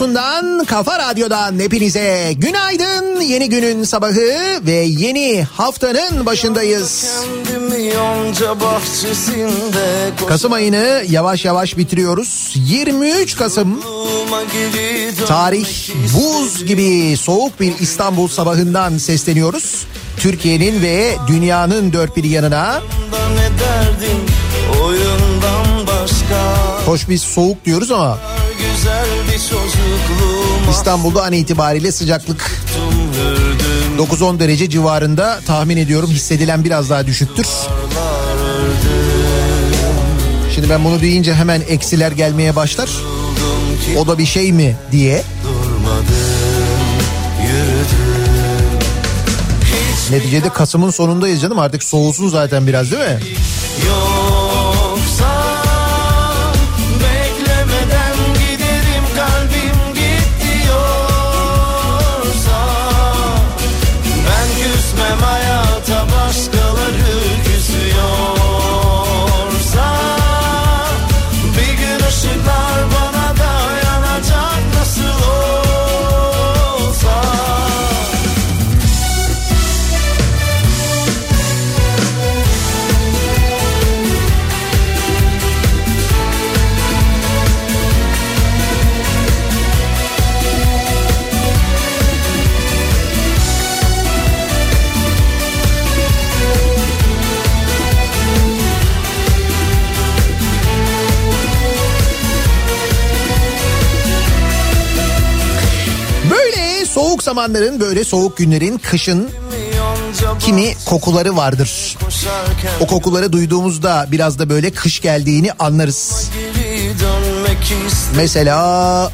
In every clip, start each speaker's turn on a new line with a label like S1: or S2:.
S1: Radyosu'ndan, Kafa Radyo'dan hepinize günaydın. Yeni günün sabahı ve yeni haftanın başındayız. Kasım ayını yavaş yavaş bitiriyoruz. 23 Kasım tarih buz gibi soğuk bir İstanbul sabahından sesleniyoruz. Türkiye'nin ve dünyanın dört bir yanına. Hoş biz soğuk diyoruz ama İstanbul'da an itibariyle sıcaklık 9-10 derece civarında tahmin ediyorum hissedilen biraz daha düşüktür. Şimdi ben bunu duyunca hemen eksiler gelmeye başlar. O da bir şey mi diye. Neticede Kasım'ın sonundayız canım artık soğusun zaten biraz değil mi? zamanların böyle soğuk günlerin, kışın kimi kokuları vardır. O kokuları duyduğumuzda biraz da böyle kış geldiğini anlarız. Mesela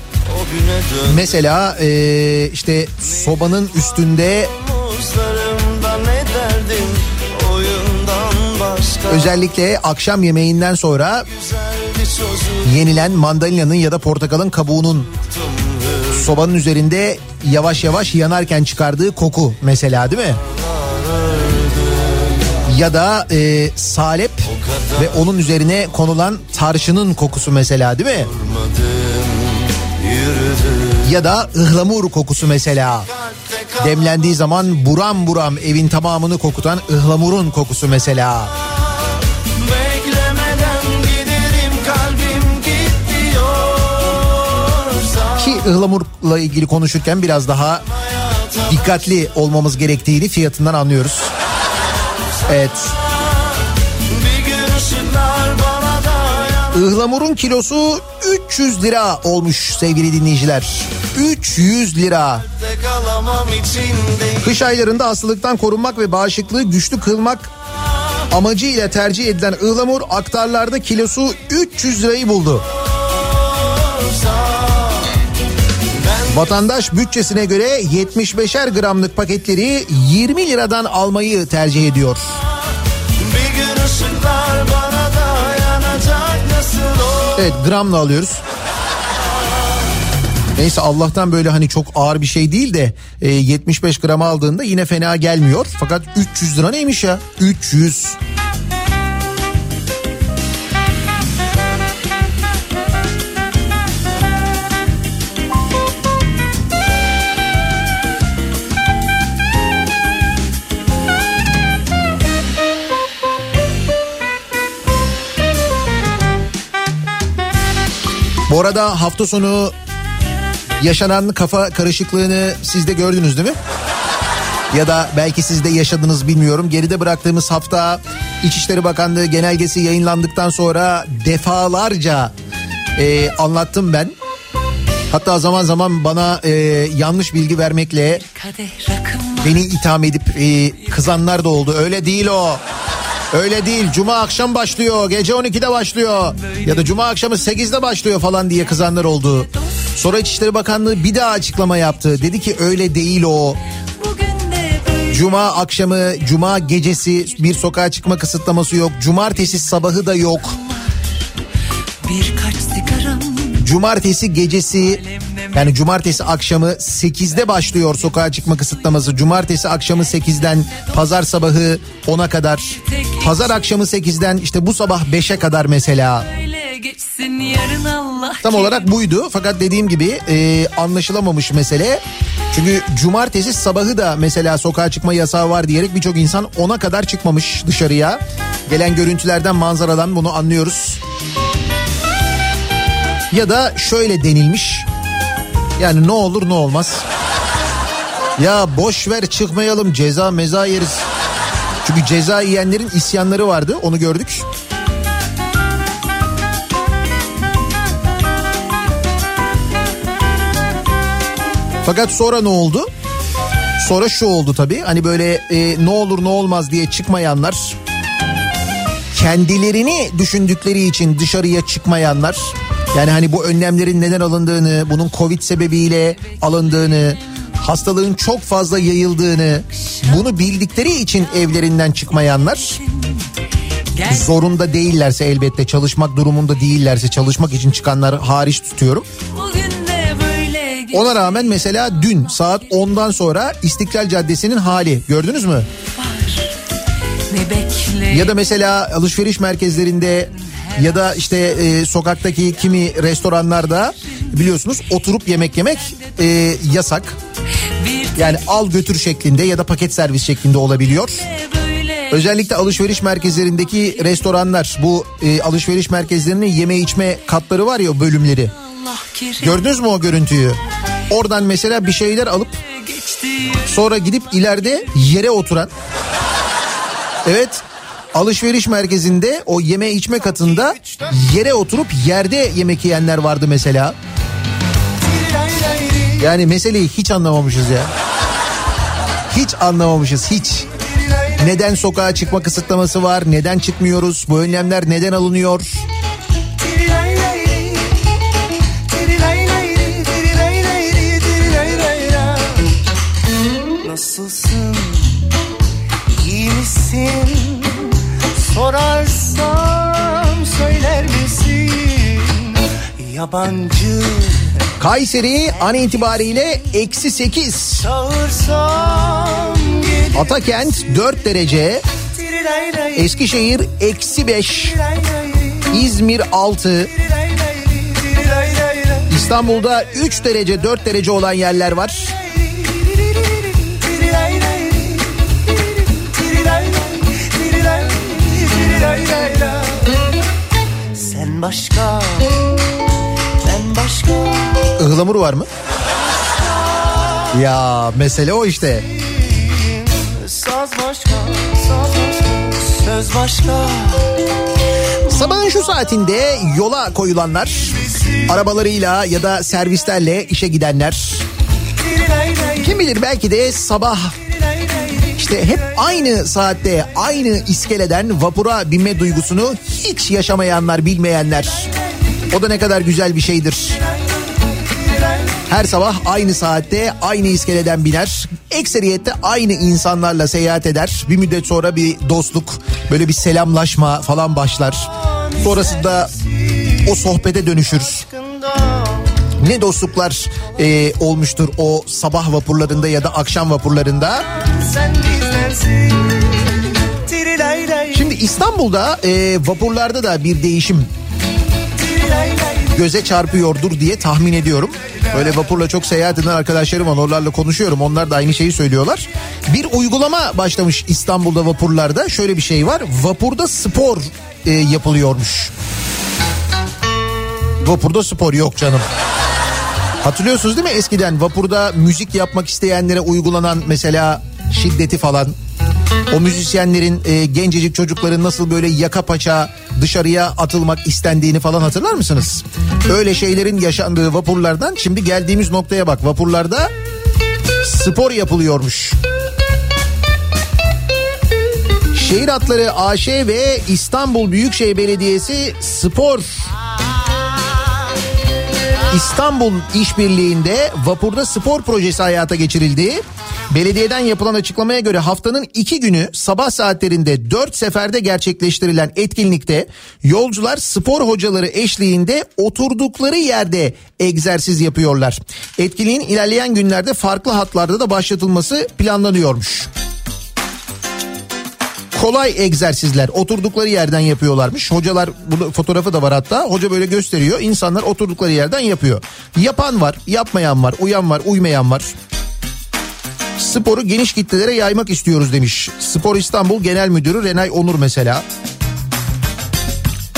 S1: mesela e, işte sobanın üstünde Özellikle akşam yemeğinden sonra yenilen mandalina'nın ya da portakalın kabuğunun sobanın üzerinde yavaş yavaş yanarken çıkardığı koku mesela değil mi? Ya da e, salep ve onun üzerine konulan tarşının kokusu mesela değil mi? Ya da ıhlamur kokusu mesela. Demlendiği zaman buram buram evin tamamını kokutan ıhlamurun kokusu mesela.
S2: Mesela.
S1: Ki ıhlamurla ilgili konuşurken biraz daha dikkatli olmamız gerektiğini fiyatından anlıyoruz. Evet. Ihlamurun kilosu 300 lira olmuş sevgili dinleyiciler. 300 lira. Kış aylarında hastalıktan korunmak ve bağışıklığı güçlü kılmak amacıyla tercih edilen ıhlamur aktarlarda kilosu 300 lirayı buldu. Vatandaş bütçesine göre 75'er gramlık paketleri 20 liradan almayı tercih ediyor.
S2: Bir gün ışıklar bana dayanacak nasıl olur
S1: Evet gramla alıyoruz. Neyse Allah'tan böyle hani çok ağır bir şey değil de e, 75 gram aldığında yine fena gelmiyor. Fakat 300 lira neymiş ya? 300. Bu arada hafta sonu yaşanan kafa karışıklığını siz de gördünüz değil mi? Ya da belki siz de yaşadınız bilmiyorum. Geride bıraktığımız hafta İçişleri Bakanlığı genelgesi yayınlandıktan sonra defalarca e, anlattım ben. Hatta zaman zaman bana e, yanlış bilgi vermekle beni itham edip e, kızanlar da oldu. Öyle değil o. Öyle değil. Cuma akşam başlıyor. Gece 12'de başlıyor. Ya da cuma akşamı 8'de başlıyor falan diye kızanlar oldu. Sonra İçişleri Bakanlığı bir daha açıklama yaptı. Dedi ki öyle değil o. Cuma akşamı, cuma gecesi bir sokağa çıkma kısıtlaması yok. Cumartesi sabahı da yok. Cumartesi gecesi yani cumartesi akşamı 8'de başlıyor sokağa çıkma kısıtlaması. Cumartesi akşamı 8'den pazar sabahı 10'a kadar. Pazar akşamı 8'den işte bu sabah 5'e kadar mesela. Tam olarak buydu fakat dediğim gibi e, anlaşılamamış mesele. Çünkü cumartesi sabahı da mesela sokağa çıkma yasağı var diyerek birçok insan 10'a kadar çıkmamış dışarıya. Gelen görüntülerden manzaradan bunu anlıyoruz. Ya da şöyle denilmiş. Yani ne olur ne olmaz. Ya boş ver çıkmayalım ceza meza yeriz. Çünkü ceza yiyenlerin isyanları vardı onu gördük. Fakat sonra ne oldu? Sonra şu oldu tabii. Hani böyle e, ne olur ne olmaz diye çıkmayanlar kendilerini düşündükleri için dışarıya çıkmayanlar yani hani bu önlemlerin neden alındığını, bunun Covid sebebiyle alındığını, hastalığın çok fazla yayıldığını, bunu bildikleri için evlerinden çıkmayanlar zorunda değillerse elbette çalışmak durumunda değillerse çalışmak için çıkanlar hariç tutuyorum. Ona rağmen mesela dün saat 10'dan sonra İstiklal Caddesi'nin hali gördünüz mü? Ya da mesela alışveriş merkezlerinde ya da işte e, sokaktaki kimi restoranlarda biliyorsunuz oturup yemek yemek e, yasak. Yani al götür şeklinde ya da paket servis şeklinde olabiliyor. Özellikle alışveriş merkezlerindeki restoranlar bu e, alışveriş merkezlerinin yeme içme katları var ya bölümleri. Gördünüz mü o görüntüyü? Oradan mesela bir şeyler alıp sonra gidip ileride yere oturan evet alışveriş merkezinde o yeme içme katında yere oturup yerde yemek yiyenler vardı mesela. Yani meseleyi hiç anlamamışız ya. Hiç anlamamışız hiç. Neden sokağa çıkma kısıtlaması var? Neden çıkmıyoruz? Bu önlemler neden alınıyor?
S2: Nasılsın? İyi misin? Sorarsam söyler misin? Yabancı
S1: Kayseri an itibariyle eksi 8.
S2: çağırsam gelir
S1: Atakent 4 derece. Eskişehir eksi 5. İzmir 6. İstanbul'da 3 derece 4 derece olan yerler var.
S2: Sen başka, başka.
S1: Ihlamur var mı? Ya mesele o işte.
S2: Saz başka, saz başka, söz başka.
S1: Sabahın şu saatinde yola koyulanlar, arabalarıyla ya da servislerle işe gidenler, kim bilir belki de sabah işte hep aynı saatte aynı iskeleden vapura binme duygusunu hiç yaşamayanlar bilmeyenler. O da ne kadar güzel bir şeydir. Her sabah aynı saatte aynı iskeleden biner. Ekseriyette aynı insanlarla seyahat eder. Bir müddet sonra bir dostluk, böyle bir selamlaşma falan başlar. Sonrasında o sohbete dönüşür. Ne dostluklar e, olmuştur o sabah vapurlarında ya da akşam vapurlarında. Şimdi İstanbul'da e, vapurlarda da bir değişim göze çarpıyordur diye tahmin ediyorum. Böyle vapurla çok seyahat eden arkadaşlarım var. Onlarla konuşuyorum. Onlar da aynı şeyi söylüyorlar. Bir uygulama başlamış İstanbul'da vapurlarda. Şöyle bir şey var. Vapurda spor e, yapılıyormuş. Vapurda spor yok canım. Hatırlıyorsunuz değil mi eskiden vapurda müzik yapmak isteyenlere uygulanan mesela şiddeti falan. O müzisyenlerin e, gencecik çocukların nasıl böyle yaka paça dışarıya atılmak istendiğini falan hatırlar mısınız? Öyle şeylerin yaşandığı vapurlardan şimdi geldiğimiz noktaya bak vapurlarda spor yapılıyormuş. Şehir Hatları AŞ ve İstanbul Büyükşehir Belediyesi spor İstanbul İşbirliği'nde vapurda spor projesi hayata geçirildi. Belediyeden yapılan açıklamaya göre haftanın iki günü sabah saatlerinde dört seferde gerçekleştirilen etkinlikte yolcular spor hocaları eşliğinde oturdukları yerde egzersiz yapıyorlar. Etkinliğin ilerleyen günlerde farklı hatlarda da başlatılması planlanıyormuş kolay egzersizler oturdukları yerden yapıyorlarmış. Hocalar burada fotoğrafı da var hatta. Hoca böyle gösteriyor. İnsanlar oturdukları yerden yapıyor. Yapan var, yapmayan var, uyan var, uymayan var. Sporu geniş kitlelere yaymak istiyoruz demiş. Spor İstanbul Genel Müdürü Renay Onur mesela.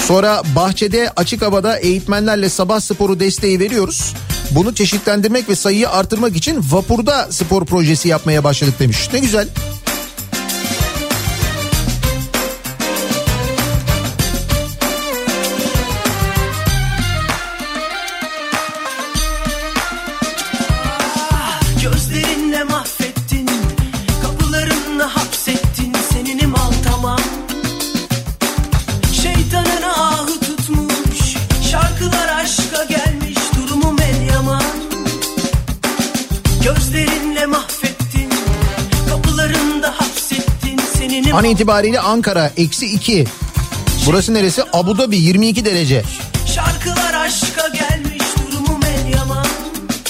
S1: Sonra bahçede açık havada eğitmenlerle sabah sporu desteği veriyoruz. Bunu çeşitlendirmek ve sayıyı artırmak için vapurda spor projesi yapmaya başladık demiş. Ne güzel.
S2: Gözlerinle mahvettin Kapılarında hapsettin Seninim
S1: An itibariyle Ankara eksi 2. Burası neresi? Abu Dhabi 22 derece.
S2: Şarkılar aşka gelmiş Durumum el yaman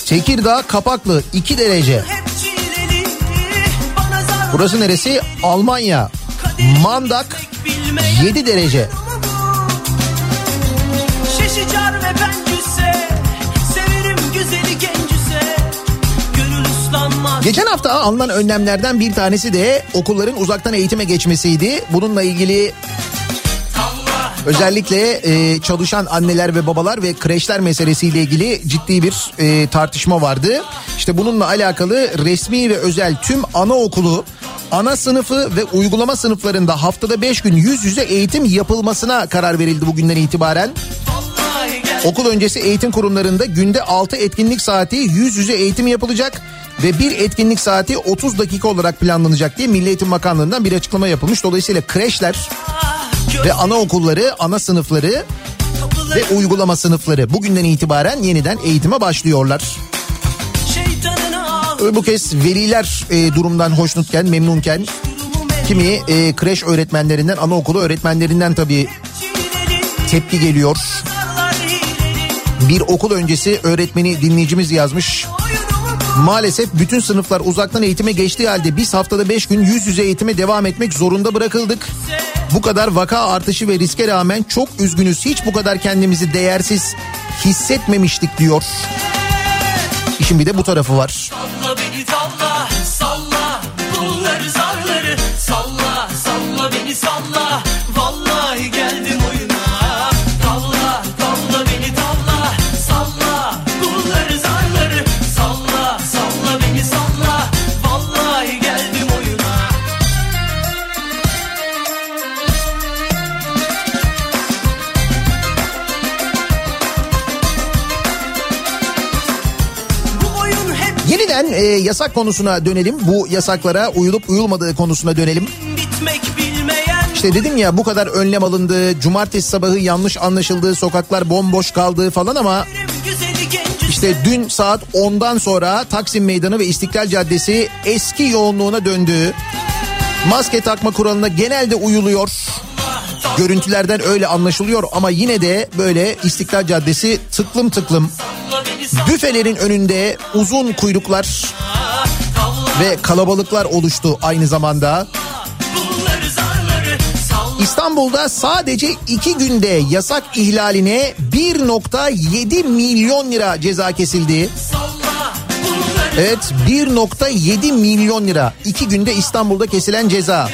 S1: Tekirdağ Kapaklı 2 derece. Burası neresi? Almanya. Mandak 7 derece.
S2: Şeşicar ve bencüse
S1: Geçen hafta alınan önlemlerden bir tanesi de okulların uzaktan eğitime geçmesiydi. Bununla ilgili özellikle e, çalışan anneler ve babalar ve kreşler meselesiyle ilgili ciddi bir e, tartışma vardı. İşte bununla alakalı resmi ve özel tüm anaokulu ana sınıfı ve uygulama sınıflarında haftada 5 gün yüz yüze eğitim yapılmasına karar verildi bugünden itibaren. Okul öncesi eğitim kurumlarında günde 6 etkinlik saati yüz yüze eğitim yapılacak ve bir etkinlik saati 30 dakika olarak planlanacak diye Milli Eğitim Bakanlığı'ndan bir açıklama yapılmış. Dolayısıyla kreşler ve anaokulları, ana sınıfları ve uygulama sınıfları bugünden itibaren yeniden eğitime başlıyorlar. Bu kez veliler e, durumdan hoşnutken, memnunken kimi e, kreş öğretmenlerinden, anaokulu öğretmenlerinden tabii tepki geliyor. Bir okul öncesi öğretmeni dinleyicimiz yazmış. Maalesef bütün sınıflar uzaktan eğitime geçtiği halde biz haftada 5 gün yüz yüze eğitime devam etmek zorunda bırakıldık. Bu kadar vaka artışı ve riske rağmen çok üzgünüz. Hiç bu kadar kendimizi değersiz hissetmemiştik diyor. İşin bir de bu tarafı var.
S2: Salla beni salla salla Bunları zarları salla salla beni salla
S1: e, yasak konusuna dönelim. Bu yasaklara uyulup uyulmadığı konusuna dönelim. İşte dedim ya bu kadar önlem alındı. Cumartesi sabahı yanlış anlaşıldı. Sokaklar bomboş kaldı falan ama işte dün saat 10'dan sonra Taksim Meydanı ve İstiklal Caddesi eski yoğunluğuna döndü. Maske takma kuralına genelde uyuluyor. Görüntülerden öyle anlaşılıyor ama yine de böyle İstiklal Caddesi tıklım tıklım. Büfelerin önünde uzun kuyruklar ve kalabalıklar oluştu aynı zamanda. İstanbul'da sadece iki günde yasak ihlaline 1.7 milyon lira ceza kesildi. Evet 1.7 milyon lira iki günde İstanbul'da kesilen ceza.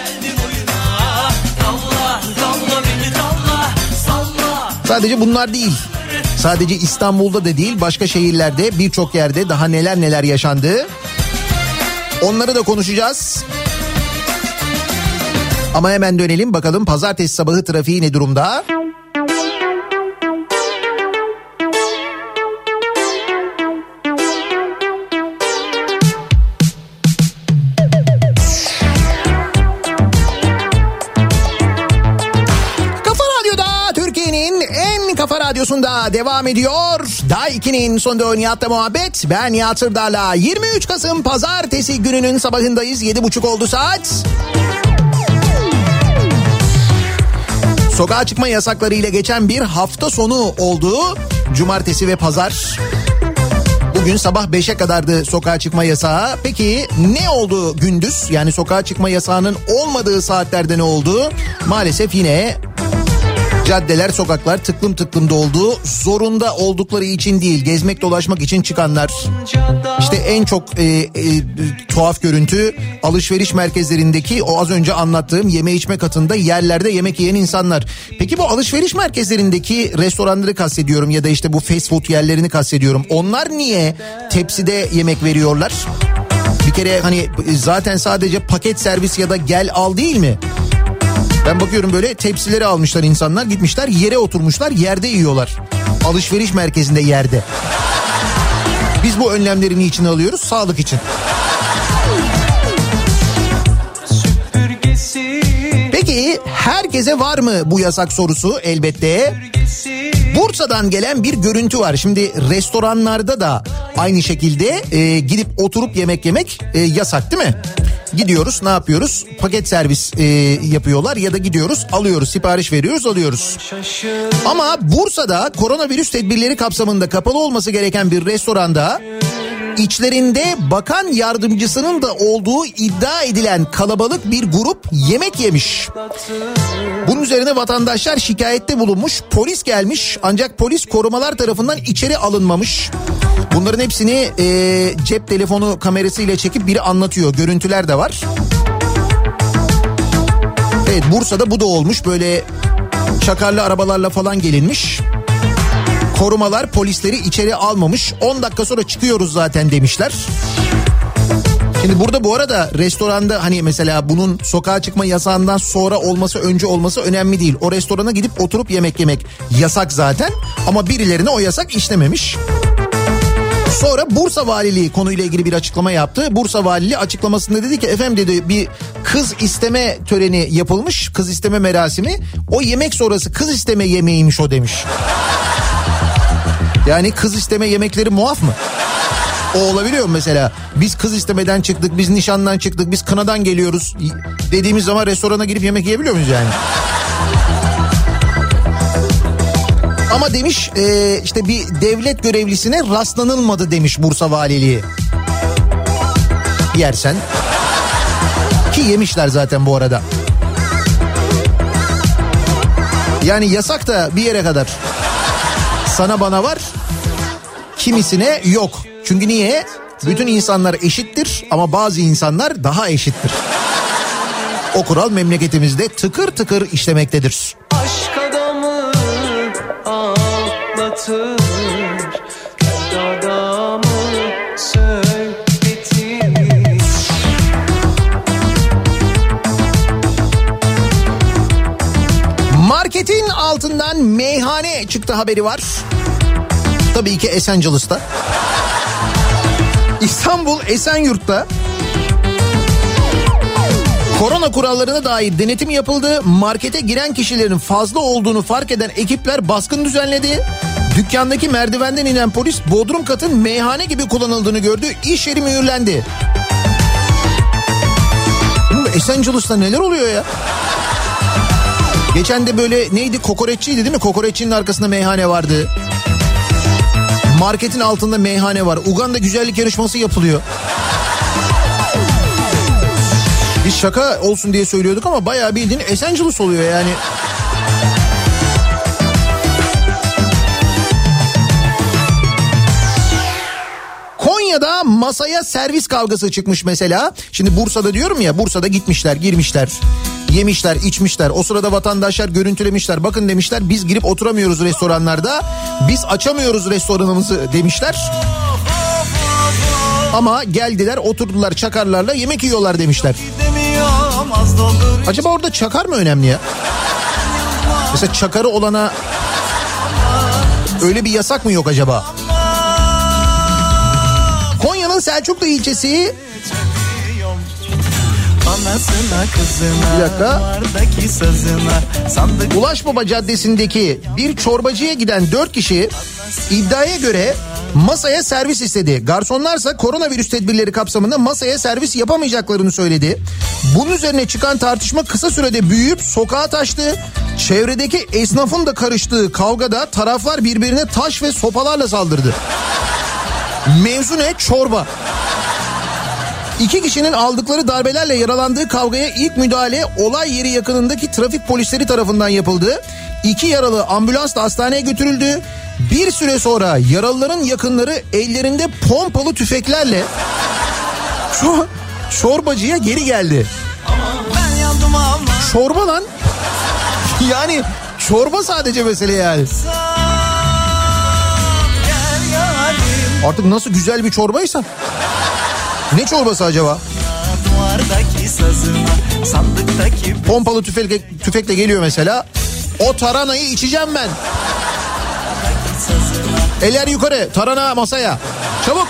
S1: Sadece bunlar değil. Sadece İstanbul'da da değil başka şehirlerde birçok yerde daha neler neler yaşandı. Onları da konuşacağız. Ama hemen dönelim bakalım pazartesi sabahı trafiği ne durumda? Radyosunda devam ediyor. Daha 2'nin sonunda Nihat'la muhabbet. Ben Nihat Sırdar'la 23 Kasım pazartesi gününün sabahındayız. 7.30 oldu saat. Sokağa çıkma yasaklarıyla geçen bir hafta sonu oldu. Cumartesi ve pazar. Bugün sabah 5'e kadardı sokağa çıkma yasağı. Peki ne oldu gündüz? Yani sokağa çıkma yasağının olmadığı saatlerde ne oldu? Maalesef yine caddeler, sokaklar tıklım tıklım doldu. Zorunda oldukları için değil, gezmek dolaşmak için çıkanlar. İşte en çok e, e, tuhaf görüntü alışveriş merkezlerindeki o az önce anlattığım yeme içme katında yerlerde yemek yiyen insanlar. Peki bu alışveriş merkezlerindeki restoranları kastediyorum ya da işte bu fast food yerlerini kastediyorum. Onlar niye tepside yemek veriyorlar? Bir kere hani zaten sadece paket servis ya da gel al değil mi? Ben bakıyorum böyle tepsileri almışlar insanlar gitmişler yere oturmuşlar yerde yiyorlar. Alışveriş merkezinde yerde. Biz bu önlemleri niçin alıyoruz? Sağlık için. Peki herkese var mı bu yasak sorusu elbette. Bursa'dan gelen bir görüntü var. Şimdi restoranlarda da aynı şekilde e, gidip oturup yemek yemek e, yasak değil mi? Gidiyoruz ne yapıyoruz? Paket servis e, yapıyorlar ya da gidiyoruz alıyoruz sipariş veriyoruz alıyoruz. Ama Bursa'da koronavirüs tedbirleri kapsamında kapalı olması gereken bir restoranda içlerinde bakan yardımcısının da olduğu iddia edilen kalabalık bir grup yemek yemiş. Bunun üzerine vatandaşlar şikayette bulunmuş. Polis gelmiş ancak polis korumalar tarafından içeri alınmamış. Bunların hepsini e, cep telefonu kamerasıyla çekip biri anlatıyor. Görüntüler de var. Evet Bursa'da bu da olmuş. Böyle çakarlı arabalarla falan gelinmiş. Korumalar polisleri içeri almamış. 10 dakika sonra çıkıyoruz zaten demişler. Şimdi burada bu arada restoranda hani mesela bunun sokağa çıkma yasağından sonra olması önce olması önemli değil. O restorana gidip oturup yemek yemek yasak zaten ama birilerine o yasak işlememiş. Sonra Bursa Valiliği konuyla ilgili bir açıklama yaptı. Bursa Valiliği açıklamasında dedi ki efendim dedi bir kız isteme töreni yapılmış. Kız isteme merasimi. O yemek sonrası kız isteme yemeğiymiş o demiş. Yani kız isteme yemekleri muaf mı? O olabiliyor mu mesela? Biz kız istemeden çıktık, biz nişandan çıktık, biz kınadan geliyoruz dediğimiz zaman restorana girip yemek yiyebiliyor muyuz yani? Ama demiş e, işte bir devlet görevlisine rastlanılmadı demiş Bursa Valiliği. yersen. Ki yemişler zaten bu arada. Yani yasak da bir yere kadar. Sana bana var, kimisine yok. Çünkü niye? Bütün insanlar eşittir ama bazı insanlar daha eşittir. O kural memleketimizde tıkır tıkır işlemektedir.
S2: Ağlatır Dert adamı söyletir
S1: Marketin altından meyhane çıktı haberi var. Tabii ki Esencilis'ta. İstanbul Esenyurt'ta Korona kurallarına dair denetim yapıldı. Markete giren kişilerin fazla olduğunu fark eden ekipler baskın düzenledi. Dükkandaki merdivenden inen polis bodrum katın meyhane gibi kullanıldığını gördü. İş yeri mühürlendi. Oğlum Esencilis'ta neler oluyor ya? Geçen de böyle neydi kokoreççiydi değil mi? Kokoreççinin arkasında meyhane vardı. Marketin altında meyhane var. Uganda güzellik yarışması yapılıyor. Biz şaka olsun diye söylüyorduk ama bayağı bildiğin Esenciles oluyor yani. Konya'da masaya servis kavgası çıkmış mesela. Şimdi Bursa'da diyorum ya Bursa'da gitmişler girmişler. Yemişler içmişler o sırada vatandaşlar görüntülemişler bakın demişler biz girip oturamıyoruz restoranlarda biz açamıyoruz restoranımızı demişler. Ama geldiler oturdular çakarlarla yemek yiyorlar demişler. Acaba orada çakar mı önemli ya? Mesela çakarı olana öyle bir yasak mı yok acaba? Konya'nın Selçuklu ilçesi Bir dakika.
S3: Vardaki sazına Sandık
S1: Ulaş Baba Caddesi'ndeki bir çorbacıya giden dört kişi iddiaya göre masaya servis istedi. Garsonlarsa koronavirüs tedbirleri kapsamında masaya servis yapamayacaklarını söyledi. Bunun üzerine çıkan tartışma kısa sürede büyüyüp sokağa taştı. Çevredeki esnafın da karıştığı kavgada taraflar birbirine taş ve sopalarla saldırdı. Mevzu ne? Çorba. İki kişinin aldıkları darbelerle yaralandığı kavgaya ilk müdahale olay yeri yakınındaki trafik polisleri tarafından yapıldı. İki yaralı ambulansla hastaneye götürüldü. Bir süre sonra yaralıların yakınları ellerinde pompalı tüfeklerle şu çorbacıya geri geldi. Çorba lan. Yani çorba sadece mesele yani. Artık nasıl güzel bir çorbaysa. Ne çorbası acaba? Pompalı tüfekle, tüfekle geliyor mesela. O taranayı içeceğim ben. Eller yukarı tarana masaya. Çabuk.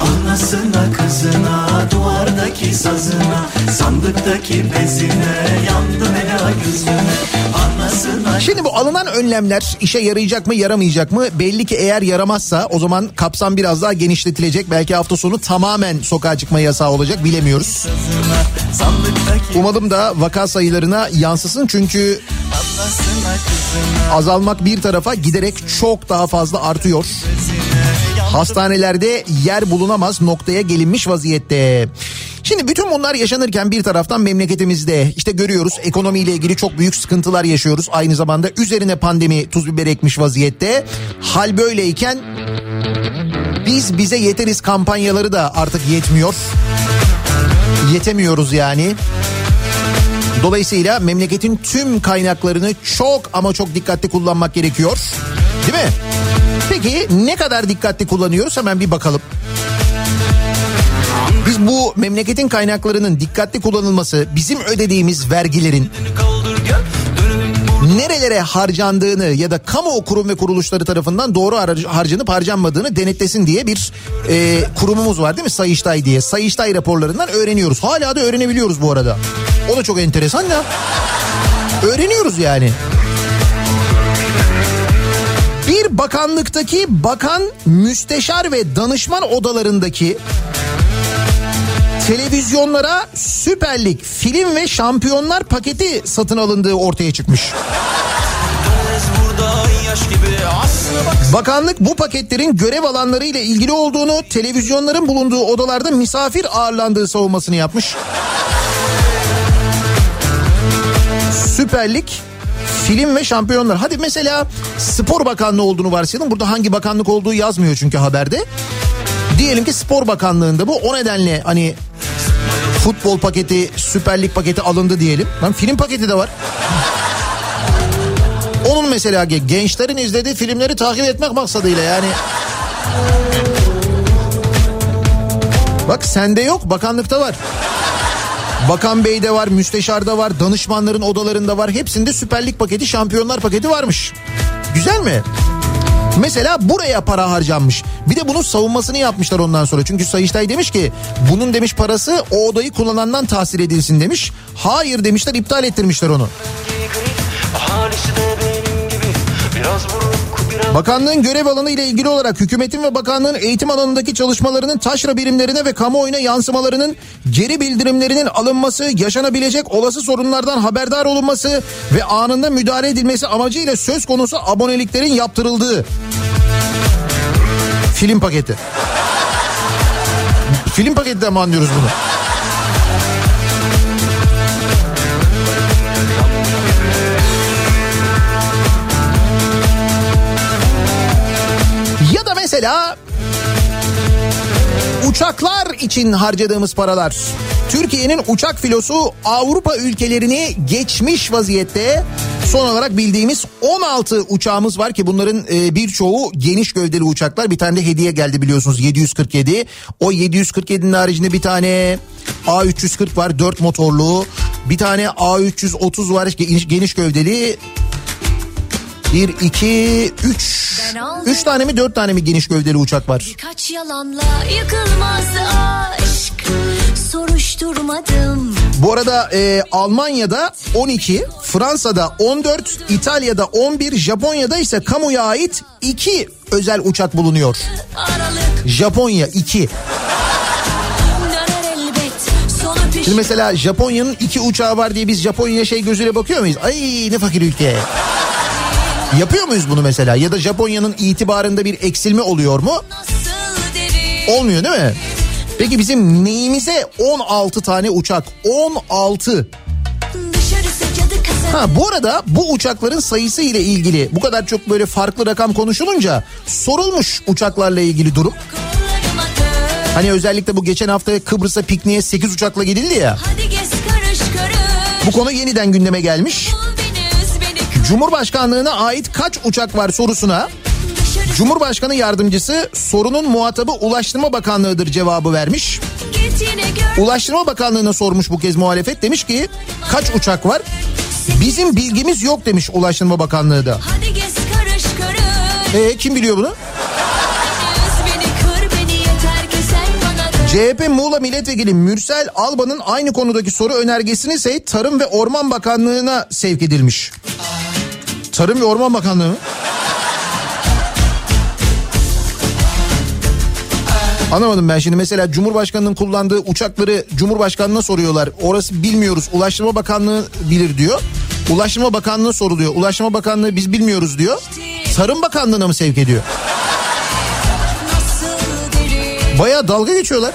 S3: Anasına kızına Duvardaki sazına Sandıktaki bezine Yandım ela gözüne Anasına
S1: Şimdi bu alınan önlemler işe yarayacak mı yaramayacak mı? Belli ki eğer yaramazsa o zaman kapsam biraz daha genişletilecek. Belki hafta sonu tamamen sokağa çıkma yasağı olacak bilemiyoruz. Umalım da vaka sayılarına yansısın çünkü azalmak bir tarafa giderek çok daha fazla artıyor. Hastanelerde yer bulunamaz noktaya gelinmiş vaziyette. Şimdi bütün bunlar yaşanırken bir taraftan memleketimizde işte görüyoruz ekonomiyle ilgili çok büyük sıkıntılar yaşıyoruz. Aynı zamanda üzerine pandemi tuz biber ekmiş vaziyette. Hal böyleyken biz bize yeteriz kampanyaları da artık yetmiyor. Yetemiyoruz yani. Dolayısıyla memleketin tüm kaynaklarını çok ama çok dikkatli kullanmak gerekiyor. Değil mi? Peki ne kadar dikkatli kullanıyoruz hemen bir bakalım. Biz bu memleketin kaynaklarının dikkatli kullanılması, bizim ödediğimiz vergilerin nerelere harcandığını ya da kamu kurum ve kuruluşları tarafından doğru har- harcanıp harcanmadığını denetlesin diye bir e, kurumumuz var değil mi? Sayıştay diye. Sayıştay raporlarından öğreniyoruz. Hala da öğrenebiliyoruz bu arada. O da çok enteresan ya. Öğreniyoruz yani. Bakanlıktaki bakan, müsteşar ve danışman odalarındaki televizyonlara Süper Lig, film ve şampiyonlar paketi satın alındığı ortaya çıkmış. Bakanlık bu paketlerin görev alanları ile ilgili olduğunu, televizyonların bulunduğu odalarda misafir ağırlandığı savunmasını yapmış. Süper Lig, film ve şampiyonlar. Hadi mesela spor bakanlığı olduğunu varsayalım. Burada hangi bakanlık olduğu yazmıyor çünkü haberde. Diyelim ki spor bakanlığında bu. O nedenle hani futbol paketi, Süper Lig paketi alındı diyelim. Lan film paketi de var. Onun mesela ge- gençlerin izlediği filmleri takip etmek maksadıyla yani. Bak sende yok bakanlıkta var. Bakan Bey'de var, müsteşarda var, danışmanların odalarında var. Hepsinde Süper Lig paketi, şampiyonlar paketi varmış. Güzel mi? Mesela buraya para harcanmış. Bir de bunun savunmasını yapmışlar ondan sonra. Çünkü Sayıştay demiş ki bunun demiş parası o odayı kullanandan tahsil edilsin demiş. Hayır demişler iptal ettirmişler onu.
S3: Ahalisi de benim gibi Biraz biraz
S1: Bakanlığın görev alanı ile ilgili olarak hükümetin ve bakanlığın eğitim alanındaki çalışmalarının taşra birimlerine ve kamuoyuna yansımalarının geri bildirimlerinin alınması, yaşanabilecek olası sorunlardan haberdar olunması ve anında müdahale edilmesi amacıyla söz konusu aboneliklerin yaptırıldığı film paketi. Film paketinden mi anlıyoruz bunu? Mesela uçaklar için harcadığımız paralar. Türkiye'nin uçak filosu Avrupa ülkelerini geçmiş vaziyette. Son olarak bildiğimiz 16 uçağımız var ki bunların e, birçoğu geniş gövdeli uçaklar. Bir tane de hediye geldi biliyorsunuz 747. O 747'nin haricinde bir tane A340 var 4 motorlu. Bir tane A330 var geniş, geniş gövdeli. 1, 2, 3. Üç tane mi dört tane mi geniş gövdeli uçak var?
S4: Kaç yalanla yıkılmaz aşk soruşturmadım.
S1: Bu arada e, Almanya'da 12, Fransa'da 14, İtalya'da 11, Japonya'da ise kamuya ait 2 özel uçak bulunuyor.
S4: Aralık
S1: Japonya 2.
S4: döner elbet sonu
S1: Şimdi mesela Japonya'nın iki uçağı var diye biz Japonya'ya şey gözüyle bakıyor muyuz? Ay ne fakir ülke. Yapıyor muyuz bunu mesela? Ya da Japonya'nın itibarında bir eksilme oluyor mu? Olmuyor değil mi? Peki bizim neyimize 16 tane uçak? 16.
S4: dışarısı cadı kasa.
S1: Ha bu arada bu uçakların sayısı ile ilgili bu kadar çok böyle farklı rakam konuşulunca sorulmuş uçaklarla ilgili durum. Hani özellikle bu geçen hafta Kıbrıs'a pikniğe 8 uçakla gidildi ya. Bu konu yeniden gündeme gelmiş. Cumhurbaşkanlığına ait kaç uçak var sorusuna Cumhurbaşkanı yardımcısı sorunun muhatabı Ulaştırma Bakanlığı'dır cevabı vermiş. Ulaştırma Bakanlığı'na sormuş bu kez muhalefet demiş ki kaç uçak var? Bizim bilgimiz yok demiş Ulaştırma Bakanlığı da. E kim biliyor bunu? CHP Muğla Milletvekili Mürsel Alba'nın aynı konudaki soru önergesini ise Tarım ve Orman Bakanlığı'na sevk edilmiş. Tarım ve Orman Bakanlığı mı? Anlamadım ben şimdi mesela Cumhurbaşkanı'nın kullandığı uçakları Cumhurbaşkanı'na soruyorlar. Orası bilmiyoruz. Ulaştırma Bakanlığı bilir diyor. Ulaştırma Bakanlığı soruluyor. Ulaştırma Bakanlığı biz bilmiyoruz diyor. Tarım Bakanlığı'na mı sevk ediyor? Baya dalga geçiyorlar.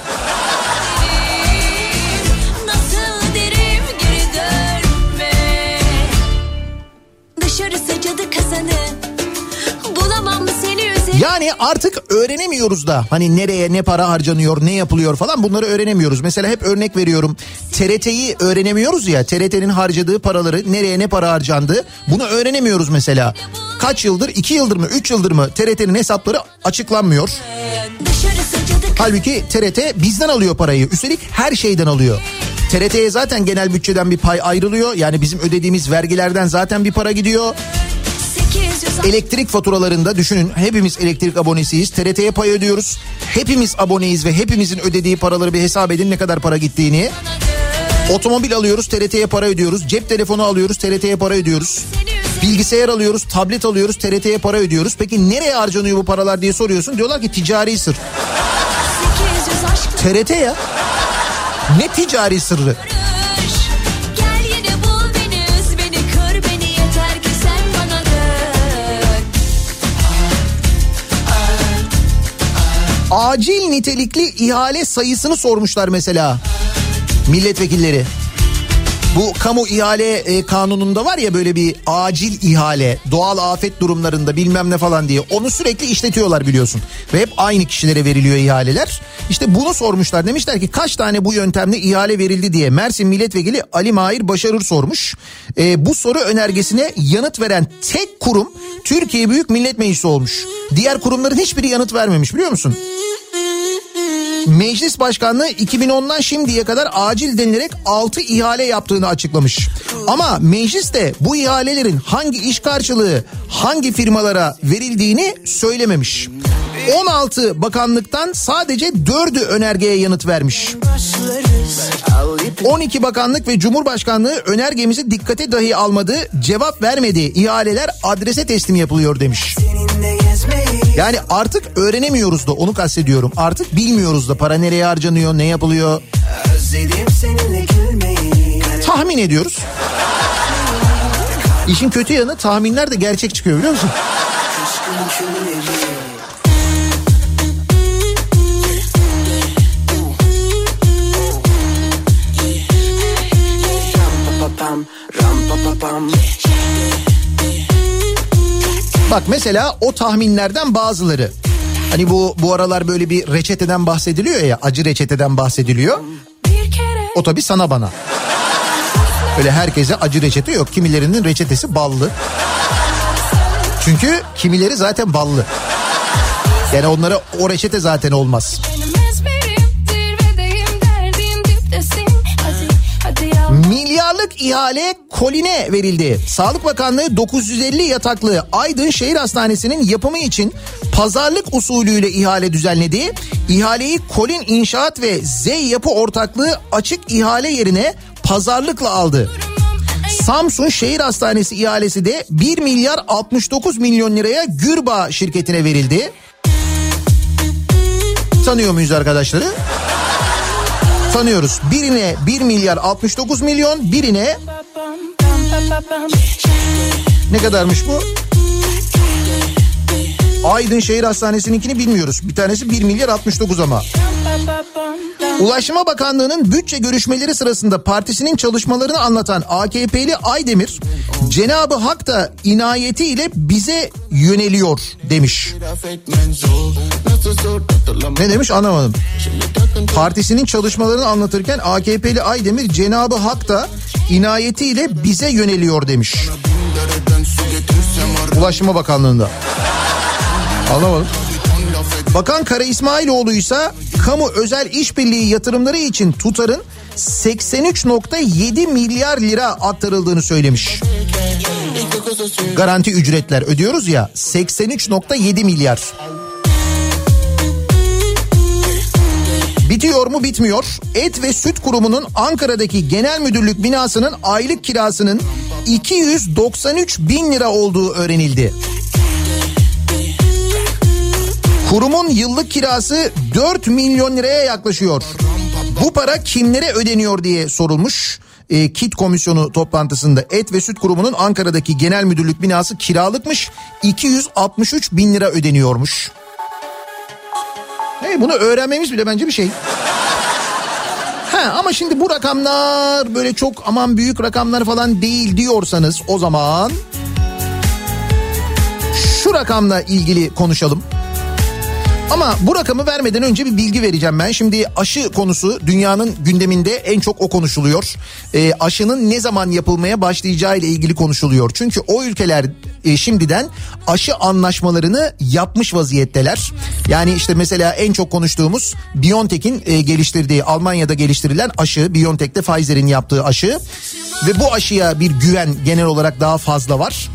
S1: Yani artık öğrenemiyoruz da hani nereye ne para harcanıyor ne yapılıyor falan bunları öğrenemiyoruz. Mesela hep örnek veriyorum TRT'yi öğrenemiyoruz ya TRT'nin harcadığı paraları nereye ne para harcandı bunu öğrenemiyoruz mesela. Kaç yıldır iki yıldır mı üç yıldır mı TRT'nin hesapları açıklanmıyor. Halbuki TRT bizden alıyor parayı üstelik her şeyden alıyor. TRT'ye zaten genel bütçeden bir pay ayrılıyor yani bizim ödediğimiz vergilerden zaten bir para gidiyor.
S4: 800
S1: Elektrik faturalarında düşünün hepimiz elektrik abonesiyiz. TRT'ye pay ödüyoruz. Hepimiz aboneyiz ve hepimizin ödediği paraları bir hesap edin ne kadar para gittiğini. Otomobil alıyoruz TRT'ye para ödüyoruz. Cep telefonu alıyoruz TRT'ye para ödüyoruz. Bilgisayar alıyoruz, tablet alıyoruz, TRT'ye para ödüyoruz. Peki nereye harcanıyor bu paralar diye soruyorsun. Diyorlar ki ticari sır.
S4: 800 aşk
S1: TRT ya. Ne ticari sırrı? Acil nitelikli ihale sayısını sormuşlar mesela milletvekilleri. Bu kamu ihale e, kanununda var ya böyle bir acil ihale doğal afet durumlarında bilmem ne falan diye onu sürekli işletiyorlar biliyorsun. Ve hep aynı kişilere veriliyor ihaleler. İşte bunu sormuşlar demişler ki kaç tane bu yöntemle ihale verildi diye Mersin Milletvekili Ali Mahir Başarır sormuş. E, bu soru önergesine yanıt veren tek kurum Türkiye Büyük Millet Meclisi olmuş. Diğer kurumların hiçbiri yanıt vermemiş biliyor musun? Meclis Başkanlığı 2010'dan şimdiye kadar acil denilerek 6 ihale yaptığını açıklamış. Ama meclis de bu ihalelerin hangi iş karşılığı hangi firmalara verildiğini söylememiş. 16 bakanlıktan sadece 4'ü önergeye yanıt vermiş. 12 bakanlık ve Cumhurbaşkanlığı önergemizi dikkate dahi almadı, cevap vermedi. İhaleler adrese teslim yapılıyor demiş. Yani artık öğrenemiyoruz da onu kastediyorum. Artık bilmiyoruz da para nereye harcanıyor, ne yapılıyor. Tahmin ediyoruz. İşin kötü yanı tahminler de gerçek çıkıyor biliyor musun?
S2: Aşkın külleri Ram-pa-pa-pam, ram-pa-pa-pam.
S1: Bak mesela o tahminlerden bazıları. Hani bu bu aralar böyle bir reçeteden bahsediliyor ya acı reçeteden bahsediliyor. O tabii sana bana. Öyle herkese acı reçete yok. Kimilerinin reçetesi ballı. Çünkü kimileri zaten ballı. Yani onlara o reçete zaten olmaz.
S4: benim
S1: ihale Kolin'e verildi. Sağlık Bakanlığı 950 yataklı Aydın Şehir Hastanesi'nin yapımı için pazarlık usulüyle ihale düzenledi. İhaleyi Kolin İnşaat ve Z Yapı Ortaklığı açık ihale yerine pazarlıkla aldı. Samsun Şehir Hastanesi ihalesi de 1 milyar 69 milyon liraya Gürbağ şirketine verildi. Tanıyor muyuz arkadaşları? Tanıyoruz. Birine 1 milyar 69 milyon, birine ne kadarmış bu? Aydın Şehir Hastanesi'ninkini bilmiyoruz. Bir tanesi 1 milyar 69 ama. Ulaştırma Bakanlığı'nın bütçe görüşmeleri sırasında partisinin çalışmalarını anlatan AKP'li Aydemir, Cenabı Hak da inayetiyle bize yöneliyor demiş. Ne demiş anlamadım. Partisinin çalışmalarını anlatırken AKP'li Aydemir Cenabı Hak da inayetiyle bize yöneliyor demiş. Ulaştırma Bakanlığı'nda. Anlamadım. Bakan Kara İsmailoğlu ise kamu özel işbirliği yatırımları için tutarın 83.7 milyar lira aktarıldığını söylemiş. Garanti ücretler ödüyoruz ya 83.7 milyar. Bitiyor mu bitmiyor. Et ve Süt Kurumu'nun Ankara'daki genel müdürlük binasının aylık kirasının 293 bin lira olduğu öğrenildi. Kurumun yıllık kirası 4 milyon liraya yaklaşıyor. Bu para kimlere ödeniyor diye sorulmuş. E, KİT komisyonu toplantısında Et ve Süt Kurumu'nun Ankara'daki genel müdürlük binası kiralıkmış. 263 bin lira ödeniyormuş. Hey, bunu öğrenmemiz bile bence bir şey. Ha, ama şimdi bu rakamlar böyle çok aman büyük rakamlar falan değil diyorsanız o zaman şu rakamla ilgili konuşalım. Ama bu rakamı vermeden önce bir bilgi vereceğim ben. Şimdi aşı konusu dünyanın gündeminde en çok o konuşuluyor. E, aşının ne zaman yapılmaya başlayacağı ile ilgili konuşuluyor. Çünkü o ülkeler e, şimdiden aşı anlaşmalarını yapmış vaziyetteler. Yani işte mesela en çok konuştuğumuz BioNTech'in e, geliştirdiği Almanya'da geliştirilen aşı, BioNTech'te Pfizer'in yaptığı aşı ve bu aşıya bir güven genel olarak daha fazla var.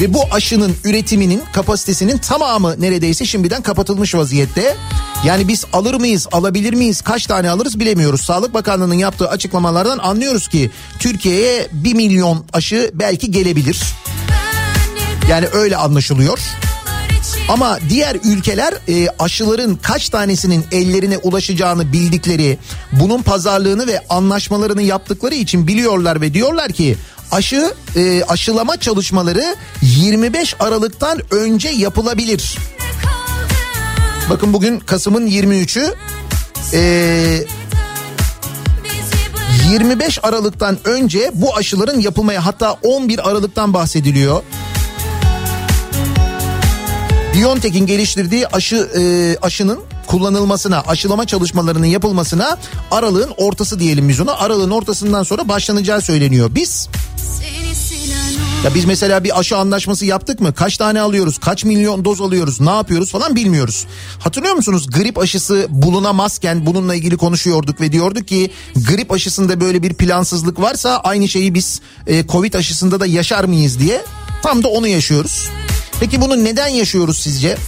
S1: Ve bu aşının üretiminin kapasitesinin tamamı neredeyse şimdiden kapatılmış vaziyette. Yani biz alır mıyız, alabilir miyiz, kaç tane alırız bilemiyoruz. Sağlık Bakanlığı'nın yaptığı açıklamalardan anlıyoruz ki Türkiye'ye 1 milyon aşı belki gelebilir. Yani öyle anlaşılıyor. Ama diğer ülkeler e, aşıların kaç tanesinin ellerine ulaşacağını bildikleri, bunun pazarlığını ve anlaşmalarını yaptıkları için biliyorlar ve diyorlar ki aşı e, aşılama çalışmaları 25 Aralık'tan önce yapılabilir. Bakın bugün Kasım'ın 23'ü. Ee, 25 Aralık'tan önce bu aşıların yapılmaya hatta 11 Aralık'tan bahsediliyor. BioNTech'in geliştirdiği aşı e, aşının kullanılmasına, aşılama çalışmalarının yapılmasına aralığın ortası diyelim biz ona. Aralığın ortasından sonra başlanacağı söyleniyor. Biz ya biz mesela bir aşı anlaşması yaptık mı? Kaç tane alıyoruz? Kaç milyon doz alıyoruz? Ne yapıyoruz falan bilmiyoruz. Hatırlıyor musunuz? Grip aşısı bulunamazken bununla ilgili konuşuyorduk ve diyorduk ki grip aşısında böyle bir plansızlık varsa aynı şeyi biz e, Covid aşısında da yaşar mıyız diye. Tam da onu yaşıyoruz. Peki bunu neden yaşıyoruz sizce?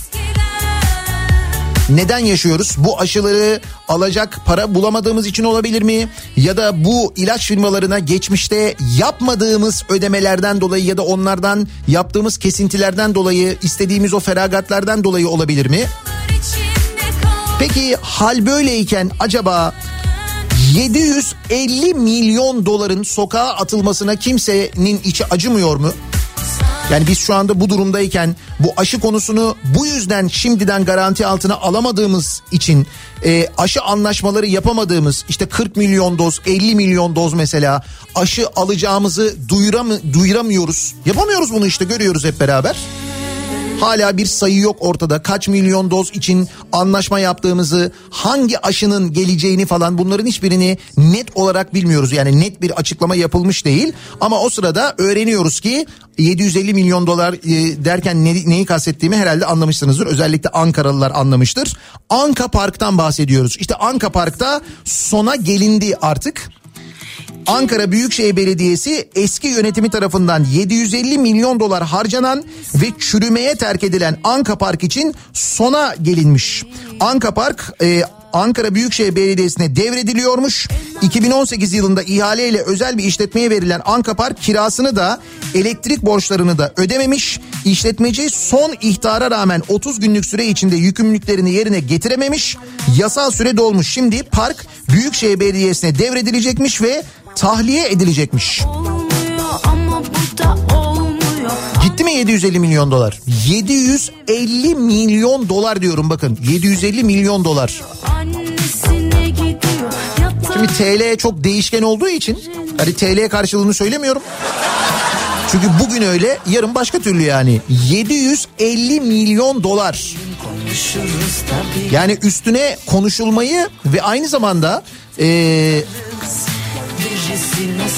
S1: Neden yaşıyoruz? Bu aşıları alacak para bulamadığımız için olabilir mi? Ya da bu ilaç firmalarına geçmişte yapmadığımız ödemelerden dolayı ya da onlardan yaptığımız kesintilerden dolayı istediğimiz o feragatlardan dolayı olabilir mi? Peki hal böyleyken acaba 750 milyon doların sokağa atılmasına kimsenin içi acımıyor mu? Yani biz şu anda bu durumdayken bu aşı konusunu bu yüzden şimdiden garanti altına alamadığımız için e, aşı anlaşmaları yapamadığımız işte 40 milyon doz 50 milyon doz mesela aşı alacağımızı duyuram duyuramıyoruz. Yapamıyoruz bunu işte görüyoruz hep beraber. Hala bir sayı yok ortada. Kaç milyon doz için anlaşma yaptığımızı, hangi aşının geleceğini falan bunların hiçbirini net olarak bilmiyoruz. Yani net bir açıklama yapılmış değil. Ama o sırada öğreniyoruz ki 750 milyon dolar e, derken ne, neyi kastettiğimi herhalde anlamışsınızdır. Özellikle Ankaralılar anlamıştır. Anka Park'tan bahsediyoruz. İşte Anka Park'ta sona gelindi artık. Ankara Büyükşehir Belediyesi eski yönetimi tarafından 750 milyon dolar harcanan ve çürümeye terk edilen Anka Park için sona gelinmiş. Anka Park e, Ankara Büyükşehir Belediyesi'ne devrediliyormuş. 2018 yılında ihaleyle özel bir işletmeye verilen Anka Park kirasını da elektrik borçlarını da ödememiş. İşletmeci son ihtara rağmen 30 günlük süre içinde yükümlülüklerini yerine getirememiş. Yasal süre dolmuş. Şimdi park Büyükşehir Belediyesi'ne devredilecekmiş ve tahliye edilecekmiş. Gitti mi 750 milyon dolar? 750 milyon dolar diyorum bakın. 750 milyon dolar. Şimdi TL çok değişken olduğu için hani TL karşılığını söylemiyorum. Çünkü bugün öyle yarın başka türlü yani. 750 milyon dolar. Yani üstüne konuşulmayı ve aynı zamanda eee,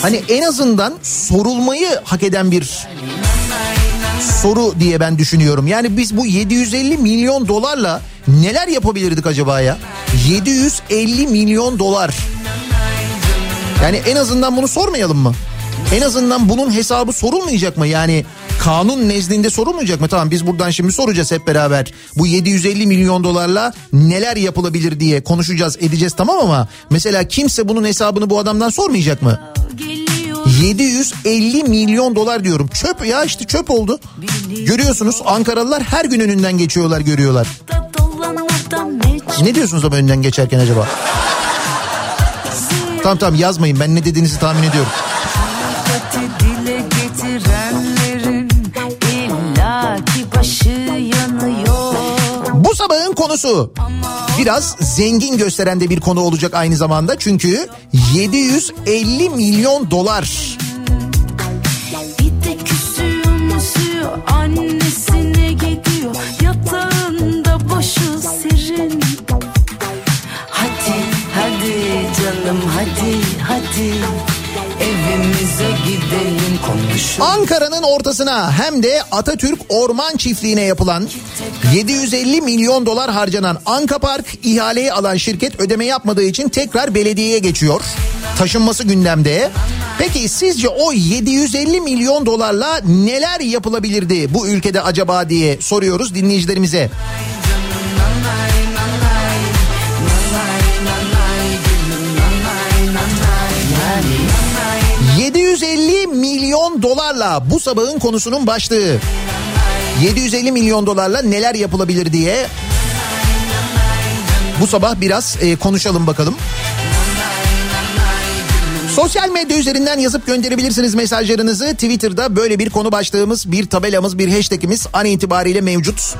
S1: hani en azından sorulmayı hak eden bir soru diye ben düşünüyorum. Yani biz bu 750 milyon dolarla neler yapabilirdik acaba ya? 750 milyon dolar. Yani en azından bunu sormayalım mı? En azından bunun hesabı sorulmayacak mı? Yani kanun nezdinde sorulmayacak mı? Tamam biz buradan şimdi soracağız hep beraber. Bu 750 milyon dolarla neler yapılabilir diye konuşacağız edeceğiz tamam ama mesela kimse bunun hesabını bu adamdan sormayacak mı?
S4: geliyor.
S1: 750 milyon dolar diyorum. Çöp ya işte çöp oldu. Görüyorsunuz Ankaralılar her gün önünden geçiyorlar görüyorlar. Ne diyorsunuz ama önden geçerken acaba? Tamam tamam yazmayın ben ne dediğinizi tahmin ediyorum.
S5: Şefkati dile getirenlerin illaki başı yanıyor.
S1: Bu sabahın konusu biraz zengin gösteren de bir konu olacak aynı zamanda. Çünkü 750 milyon dolar.
S4: Bir de küsüyor musuyor annesine
S1: Ankara'nın ortasına hem de Atatürk Orman Çiftliği'ne yapılan 750 milyon dolar harcanan Anka Park ihaleyi alan şirket ödeme yapmadığı için tekrar belediyeye geçiyor. Taşınması gündemde. Peki sizce o 750 milyon dolarla neler yapılabilirdi bu ülkede acaba diye soruyoruz dinleyicilerimize. 750 milyon dolarla bu sabahın konusunun başlığı. 750 milyon dolarla neler yapılabilir diye bu sabah biraz e, konuşalım bakalım. Sosyal medya üzerinden yazıp gönderebilirsiniz mesajlarınızı. Twitter'da böyle bir konu başlığımız, bir tabelamız, bir hashtagimiz an itibariyle mevcut.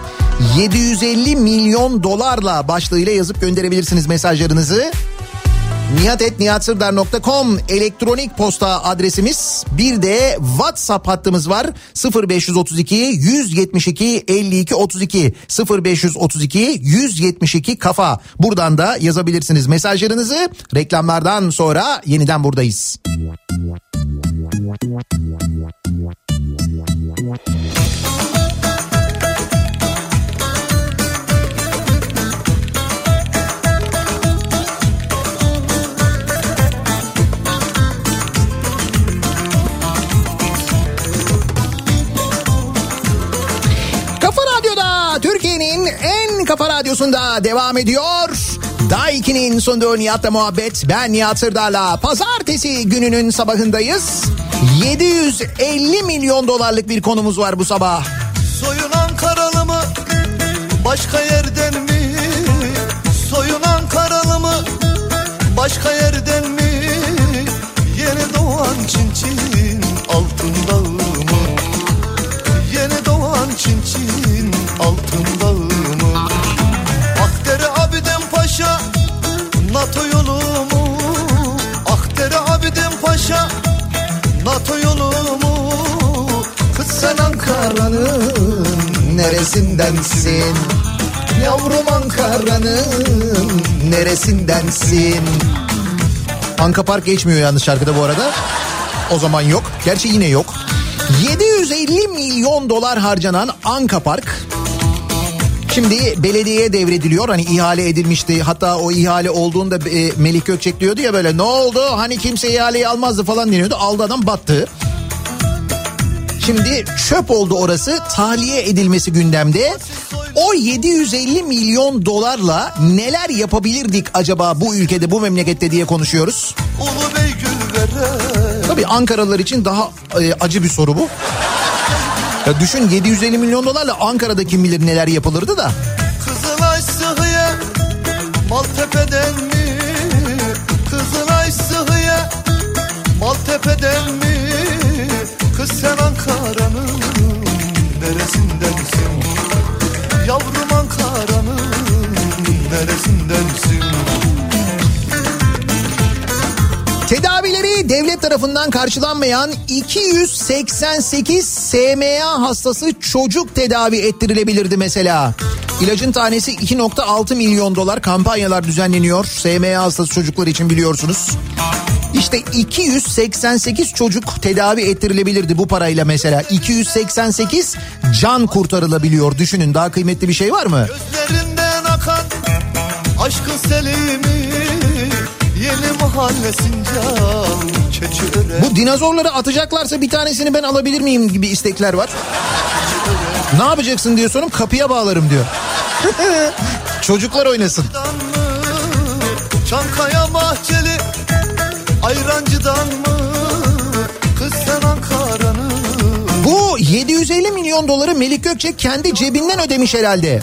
S1: 750 milyon dolarla başlığıyla yazıp gönderebilirsiniz mesajlarınızı. nihatetnihatsırdar.com elektronik posta adresimiz. Bir de WhatsApp hattımız var. 0532 172 52 32 0532 172 kafa. Buradan da yazabilirsiniz mesajlarınızı. Reklamlardan sonra yeniden buradayız. Kafa radyosunda devam ediyor. Daiki'nin sunduğu Nihat'la muhabbet. Ben Nihat Sırdar'la pazartesi gününün sabahındayız. 750 milyon dolarlık bir konumuz var bu sabah.
S6: Soyun Ankaralı mı? Başka yerden mi? Soyun Ankaralı mı? Başka yerden mi? Yeni doğan çin Ankara'nın
S1: Neresindensin? Yavrum Ankara'nın neresindensin? Anka Park geçmiyor yalnız şarkıda bu arada. O zaman yok. Gerçi yine yok. 750 milyon dolar harcanan Anka Park Şimdi belediyeye devrediliyor hani ihale edilmişti hatta o ihale olduğunda e, Melih Gökçek diyordu ya böyle ne oldu hani kimse ihaleyi almazdı falan deniyordu aldı adam battı. Şimdi çöp oldu orası tahliye edilmesi gündemde. O 750 milyon dolarla neler yapabilirdik acaba bu ülkede bu memlekette diye konuşuyoruz. Tabii Ankaralılar için daha e, acı bir soru bu. Ya düşün 750 milyon dolarla Ankara'da kim bilir neler yapılırdı da.
S6: Kızılay Sıhhiye Maltepe'den mi? Kızılay Sıhhiye Maltepe'den mi? Kız sen Ankara'nın neresindensin? Yavrum Ankara'nın neresindensin?
S1: Tedavileri devlet tarafından karşılanmayan 288 SMA hastası çocuk tedavi ettirilebilirdi mesela. İlacın tanesi 2.6 milyon dolar kampanyalar düzenleniyor. SMA hastası çocuklar için biliyorsunuz. İşte 288 çocuk tedavi ettirilebilirdi bu parayla mesela. 288 can kurtarılabiliyor. Düşünün daha kıymetli bir şey var mı?
S6: Gözlerinden akan aşkın selimi Yeni mahallesince keçiöre
S1: Bu dinozorları atacaklarsa bir tanesini ben alabilir miyim gibi istekler var. Ne yapacaksın diyor sorum kapıya bağlarım diyor. Çocuklar oynasın.
S6: Ayrancı'dan mı? Kız sen Ankara'nın
S1: Bu 750 milyon doları Melik Gökçek kendi cebinden ödemiş herhalde.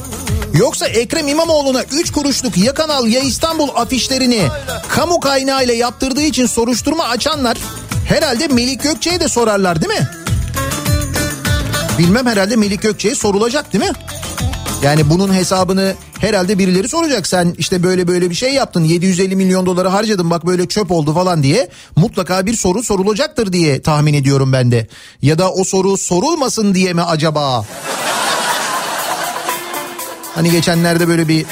S1: Yoksa Ekrem İmamoğlu'na 3 kuruşluk ya Kanal ya İstanbul afişlerini kamu kaynağıyla yaptırdığı için soruşturma açanlar herhalde Melik Gökçek'e de sorarlar değil mi? Bilmem herhalde Melik Gökçek'e sorulacak değil mi? Yani bunun hesabını herhalde birileri soracak. Sen işte böyle böyle bir şey yaptın 750 milyon doları harcadın bak böyle çöp oldu falan diye mutlaka bir soru sorulacaktır diye tahmin ediyorum ben de. Ya da o soru sorulmasın diye mi acaba? Hani geçenlerde böyle bir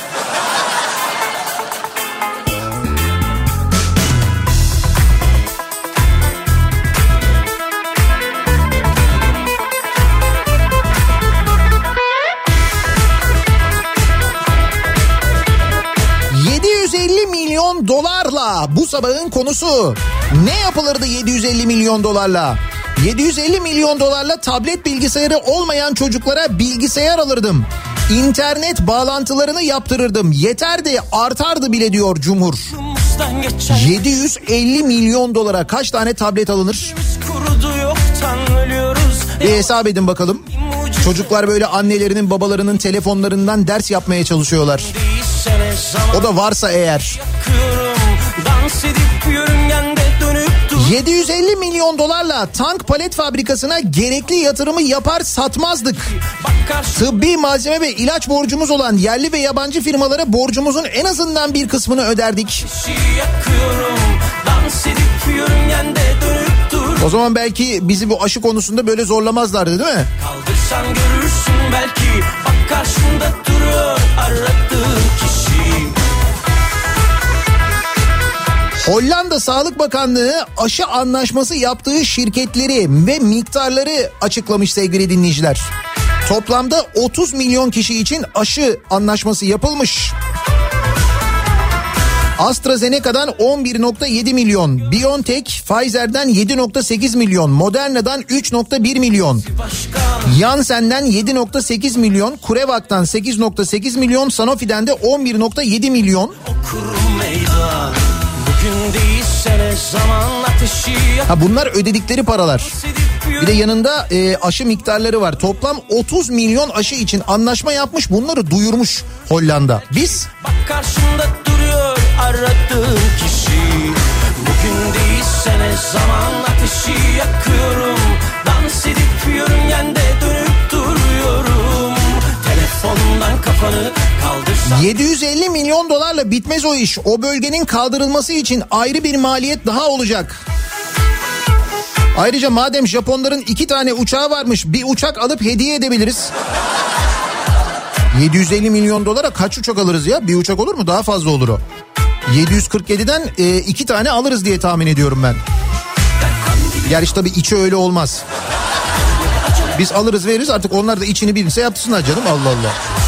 S1: bu sabahın konusu. Ne yapılırdı 750 milyon dolarla? 750 milyon dolarla tablet bilgisayarı olmayan çocuklara bilgisayar alırdım. İnternet bağlantılarını yaptırırdım. Yeterdi artardı bile diyor Cumhur. 750 milyon dolara kaç tane tablet alınır? Bir hesap edin bakalım. Çocuklar böyle annelerinin babalarının telefonlarından ders yapmaya çalışıyorlar. O da varsa eğer.
S7: yakıyorum. Dans edip yörüngende dönüp
S1: 750 milyon dolarla tank palet fabrikasına gerekli yatırımı yapar satmazdık. Tıbbi malzeme ve ilaç borcumuz olan yerli ve yabancı firmalara borcumuzun en azından bir kısmını öderdik.
S7: kişiyi yakıyorum Dans edip yörüngende dönüp dur
S1: O zaman belki bizi bu aşı konusunda böyle zorlamazlardı değil mi?
S7: Kaldırsan görürsün belki Bak karşında duruyor aradığın
S1: Hollanda Sağlık Bakanlığı aşı anlaşması yaptığı şirketleri ve miktarları açıklamış sevgili dinleyiciler. Toplamda 30 milyon kişi için aşı anlaşması yapılmış. AstraZeneca'dan 11.7 milyon, BioNTech, Pfizer'den 7.8 milyon, Moderna'dan 3.1 milyon, Janssen'den 7.8 milyon, CureVac'tan 8.8 milyon, Sanofi'den de 11.7 milyon. Ha bunlar ödedikleri paralar. Bir de yanında e, aşı miktarları var. Toplam 30 milyon aşı için anlaşma yapmış. Bunları duyurmuş Hollanda. Biz
S7: Bak karşında duruyor aradığın kişi Bugün değilse ne zaman ateşi yakıyorum Dans edip yörüngende
S1: 750 milyon dolarla bitmez o iş. O bölgenin kaldırılması için ayrı bir maliyet daha olacak. Ayrıca madem Japonların iki tane uçağı varmış bir uçak alıp hediye edebiliriz. 750 milyon dolara kaç uçak alırız ya? Bir uçak olur mu? Daha fazla olur o. 747'den e, iki tane alırız diye tahmin ediyorum ben. Gerçi tabii içi öyle olmaz. Biz alırız veririz artık onlar da içini bilirse yapsınlar canım Allah Allah.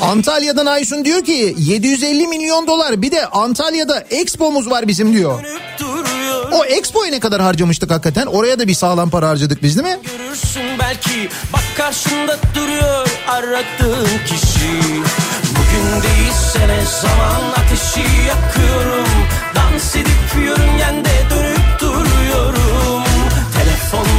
S1: Antalya'dan Aysun diyor ki 750 milyon dolar bir de Antalya'da Expo'muz var bizim diyor. O Expo'ya ne kadar harcamıştık hakikaten? Oraya da bir sağlam para harcadık biz değil mi?
S7: Görürsün belki bak karşında duruyor aradığın kişi Bugün değilse ne zaman ateşi yakıyorum Dans edip yörüngende dönüp duruyorum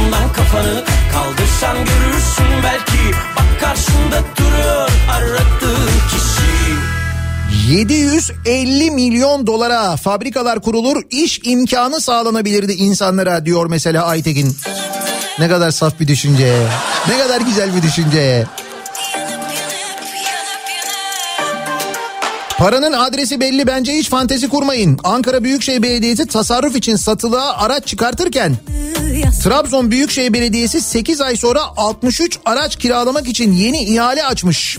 S7: Telefondan kafanı kaldırsan görürsün belki Bak karşında duruyor aradığın kişi
S1: 750 milyon dolara fabrikalar kurulur, iş imkanı sağlanabilirdi insanlara diyor mesela Aytekin. Ne kadar saf bir düşünce. Ne kadar güzel bir düşünce. Paranın adresi belli bence hiç fantezi kurmayın. Ankara Büyükşehir Belediyesi tasarruf için satılığa araç çıkartırken Trabzon Büyükşehir Belediyesi 8 ay sonra 63 araç kiralamak için yeni ihale açmış.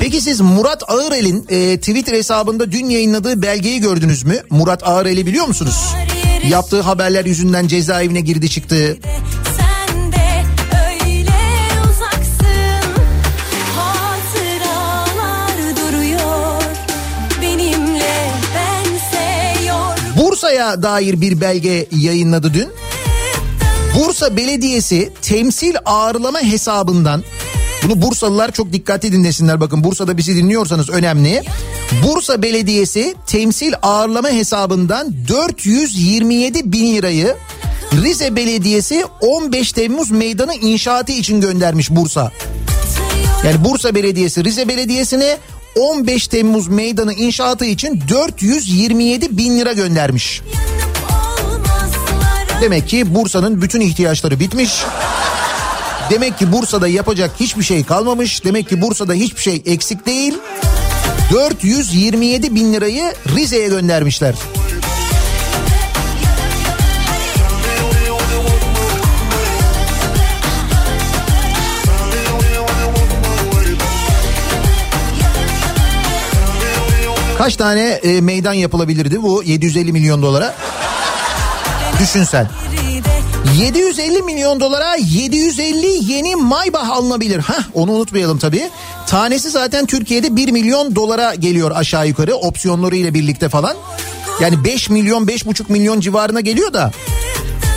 S1: Peki siz Murat Ağırel'in e, Twitter hesabında dün yayınladığı belgeyi gördünüz mü? Murat Ağırel'i biliyor musunuz? Yaptığı haberler yüzünden cezaevine girdi çıktı. Bursa'ya dair bir belge yayınladı dün. Bursa Belediyesi temsil ağırlama hesabından bunu Bursalılar çok dikkatli dinlesinler bakın Bursa'da bizi dinliyorsanız önemli. Bursa Belediyesi temsil ağırlama hesabından 427 bin lirayı Rize Belediyesi 15 Temmuz meydanı inşaatı için göndermiş Bursa. Yani Bursa Belediyesi Rize Belediyesi'ne 15 Temmuz meydanı inşaatı için 427 bin lira göndermiş. Demek ki Bursa'nın bütün ihtiyaçları bitmiş. Demek ki Bursa'da yapacak hiçbir şey kalmamış. Demek ki Bursa'da hiçbir şey eksik değil. 427 bin lirayı Rize'ye göndermişler. Kaç tane e, meydan yapılabilirdi bu 750 milyon dolara? Düşün sen. 750 milyon dolara 750 yeni Maybach alınabilir. Hah onu unutmayalım tabii. Tanesi zaten Türkiye'de 1 milyon dolara geliyor aşağı yukarı opsiyonları ile birlikte falan. Yani 5 milyon 5,5 milyon civarına geliyor da.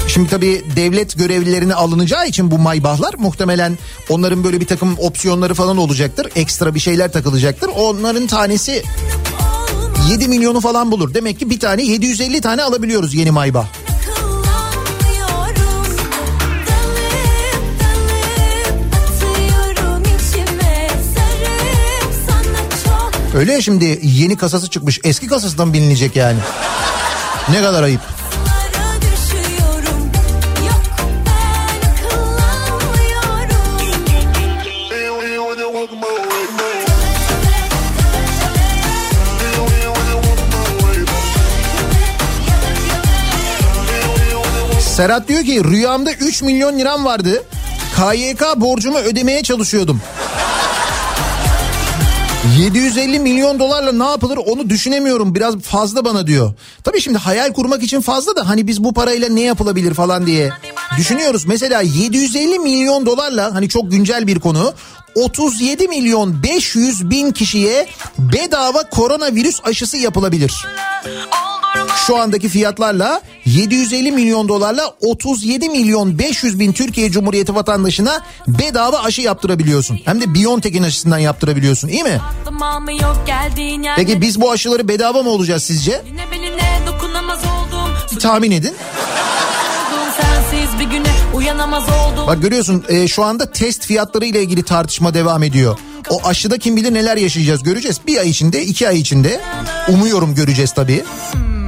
S1: Şimdi tabii devlet görevlilerine alınacağı için bu Maybach'lar muhtemelen onların böyle bir takım opsiyonları falan olacaktır. Ekstra bir şeyler takılacaktır. Onların tanesi 7 milyonu falan bulur. Demek ki bir tane 750 tane alabiliyoruz yeni Maybach. Öyle ya şimdi yeni kasası çıkmış. Eski kasasından bilinecek yani. Ne kadar ayıp. Serhat diyor ki rüyamda 3 milyon liram vardı. KYK borcumu ödemeye çalışıyordum. 750 milyon dolarla ne yapılır onu düşünemiyorum biraz fazla bana diyor. Tabii şimdi hayal kurmak için fazla da hani biz bu parayla ne yapılabilir falan diye düşünüyoruz. Mesela 750 milyon dolarla hani çok güncel bir konu 37 milyon 500 bin kişiye bedava koronavirüs aşısı yapılabilir. Şu andaki fiyatlarla 750 milyon dolarla 37 milyon 500 bin Türkiye Cumhuriyeti vatandaşına bedava aşı yaptırabiliyorsun. Hem de BioNTech'in aşısından yaptırabiliyorsun iyi mi? Peki biz bu aşıları bedava mı olacağız sizce? Bir tahmin edin. Bak görüyorsun e, şu anda test fiyatları ile ilgili tartışma devam ediyor. O aşıda kim bilir neler yaşayacağız göreceğiz. Bir ay içinde iki ay içinde umuyorum göreceğiz tabii.
S8: Yakin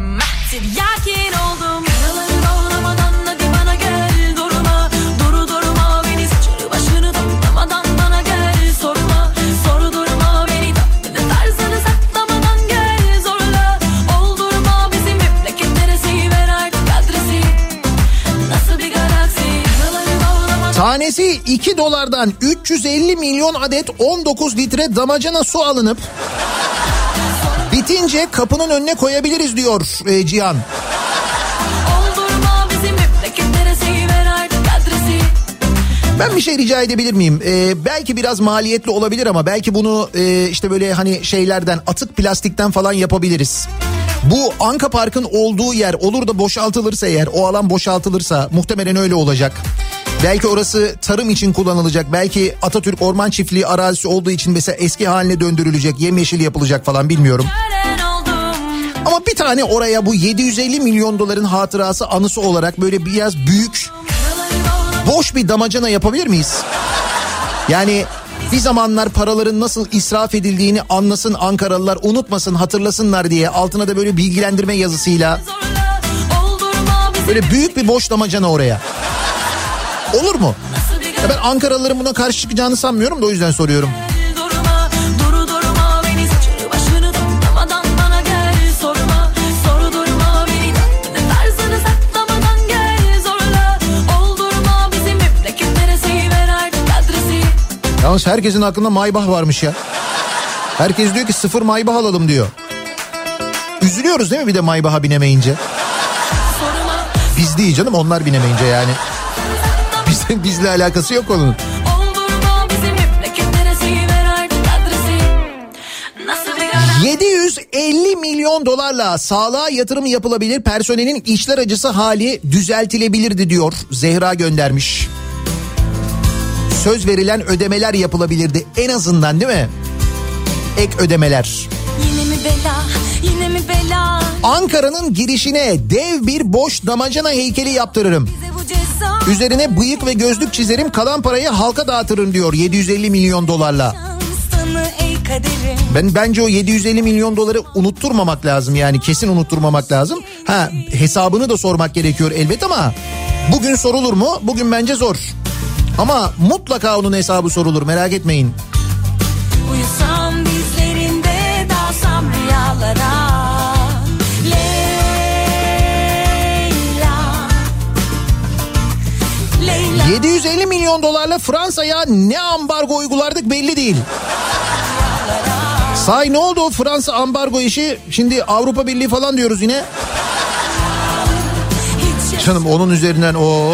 S1: Tanesi 2 dolardan 350 milyon adet 19 litre damacana su alınıp bitince kapının önüne koyabiliriz diyor e, Cihan. Ben bir şey rica edebilir miyim? Ee, belki biraz maliyetli olabilir ama belki bunu e, işte böyle hani şeylerden atık plastikten falan yapabiliriz. Bu Anka Park'ın olduğu yer olur da boşaltılırsa eğer o alan boşaltılırsa muhtemelen öyle olacak. Belki orası tarım için kullanılacak. Belki Atatürk Orman Çiftliği arazisi olduğu için mesela eski haline döndürülecek, yemyeşil yapılacak falan bilmiyorum. Ama bir tane oraya bu 750 milyon doların hatırası anısı olarak böyle biraz büyük boş bir damacana yapabilir miyiz? Yani bir zamanlar paraların nasıl israf edildiğini anlasın Ankaralılar unutmasın hatırlasınlar diye altına da böyle bilgilendirme yazısıyla böyle büyük bir boş damacana oraya. Olur mu? Ya ben Ankaralıların buna karşı çıkacağını sanmıyorum da o yüzden soruyorum. Yalnız herkesin aklında Maybach varmış ya. Herkes diyor ki sıfır Maybach alalım diyor. Üzülüyoruz değil mi bir de Maybach'a binemeyince? Biz değil canım onlar binemeyince yani. Biz, bizle alakası yok onun.
S8: oldurma bizim memleket neresi ver artık adresi. Nasıl bir gara
S1: 750 milyon dolarla sağlığa yatırım yapılabilir personelin içler acısı hali düzeltilebilirdi diyor Zehra göndermiş. Söz verilen ödemeler yapılabilirdi en azından değil mi? Ek ödemeler.
S8: Yine mi bela, yine mi bela,
S1: Ankara'nın girişine dev bir boş damacana heykeli yaptırırım. Üzerine bıyık ve gözlük çizerim kalan parayı halka dağıtırım diyor 750 milyon dolarla. Ben bence o 750 milyon doları unutturmamak lazım yani kesin unutturmamak lazım. Ha hesabını da sormak gerekiyor elbet ama bugün sorulur mu? Bugün bence zor. Ama mutlaka onun hesabı sorulur merak etmeyin.
S8: Uyusam rüyalara Leyla Leyla
S1: 750 milyon dolarla Fransa'ya ne ambargo uygulardık belli değil. Say ne oldu Fransa ambargo işi? Şimdi Avrupa Birliği falan diyoruz yine. Canım onun üzerinden o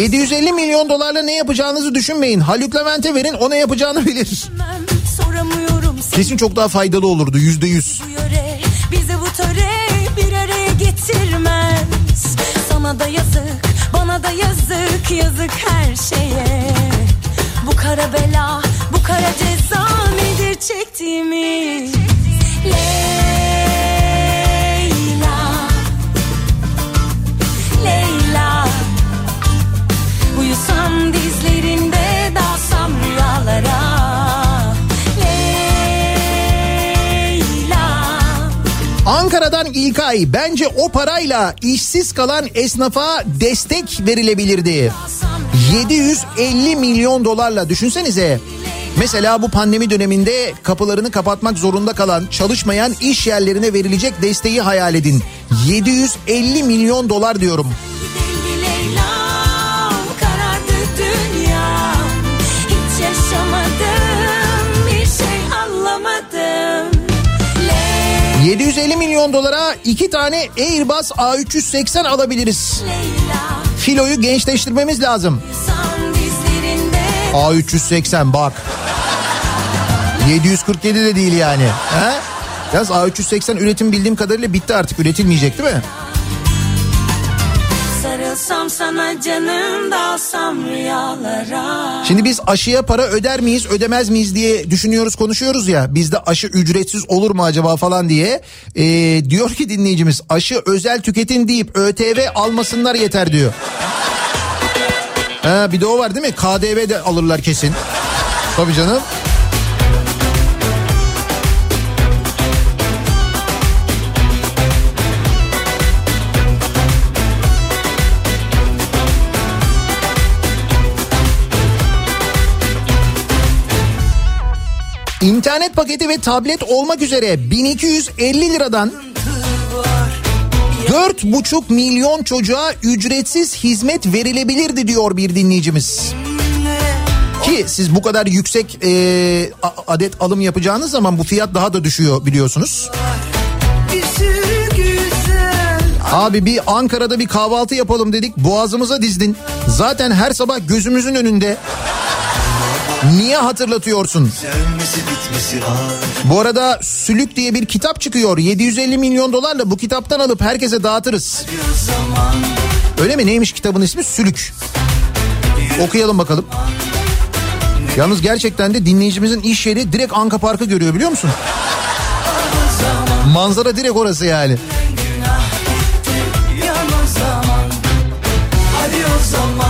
S1: 750 milyon dolarla ne yapacağınızı düşünmeyin. Haluk Levent'e verin o ne yapacağını bilir. Kesin çok daha faydalı olurdu yüzde yüz.
S8: Bizi bu töre bir araya getirmez Sana da yazık bana da yazık yazık her şeye Bu kara bela bu kara ceza nedir çektiğimiz Leyla
S1: Ankara'dan İlkay bence o parayla işsiz kalan esnafa destek verilebilirdi. 750 milyon dolarla düşünsenize. Mesela bu pandemi döneminde kapılarını kapatmak zorunda kalan çalışmayan iş yerlerine verilecek desteği hayal edin. 750 milyon dolar diyorum. 750 milyon dolara iki tane Airbus A380 alabiliriz. Filoyu gençleştirmemiz lazım.
S8: san dizlerinde
S1: A380 bak. 747 de değil yani. He? Yalnız A380 üretim bildiğim kadarıyla bitti artık üretilmeyecek değil mi?
S8: Sana canım dalsam rüyalara
S1: Şimdi biz aşıya para öder miyiz ödemez miyiz diye düşünüyoruz konuşuyoruz ya. Bizde aşı ücretsiz olur mu acaba falan diye. Ee, diyor ki dinleyicimiz aşı özel tüketim deyip ÖTV almasınlar yeter diyor. Ha, bir de o var değil mi? KDV de alırlar kesin. Tabii canım. İnternet paketi ve tablet olmak üzere 1250 liradan 4,5 milyon çocuğa ücretsiz hizmet verilebilirdi diyor bir dinleyicimiz. Ki siz bu kadar yüksek e, adet alım yapacağınız zaman bu fiyat daha da düşüyor biliyorsunuz. Abi bir Ankara'da bir kahvaltı yapalım dedik boğazımıza dizdin. Zaten her sabah gözümüzün önünde. Niye hatırlatıyorsun? Bu arada Sülük diye bir kitap çıkıyor. 750 milyon dolarla bu kitaptan alıp herkese dağıtırız. Öyle mi? Neymiş kitabın ismi? Sülük. Okuyalım bakalım. Yalnız gerçekten de dinleyicimizin iş yeri direkt Anka Park'ı görüyor biliyor musun? Manzara direkt orası yani.
S2: yan o zaman Hadi o zaman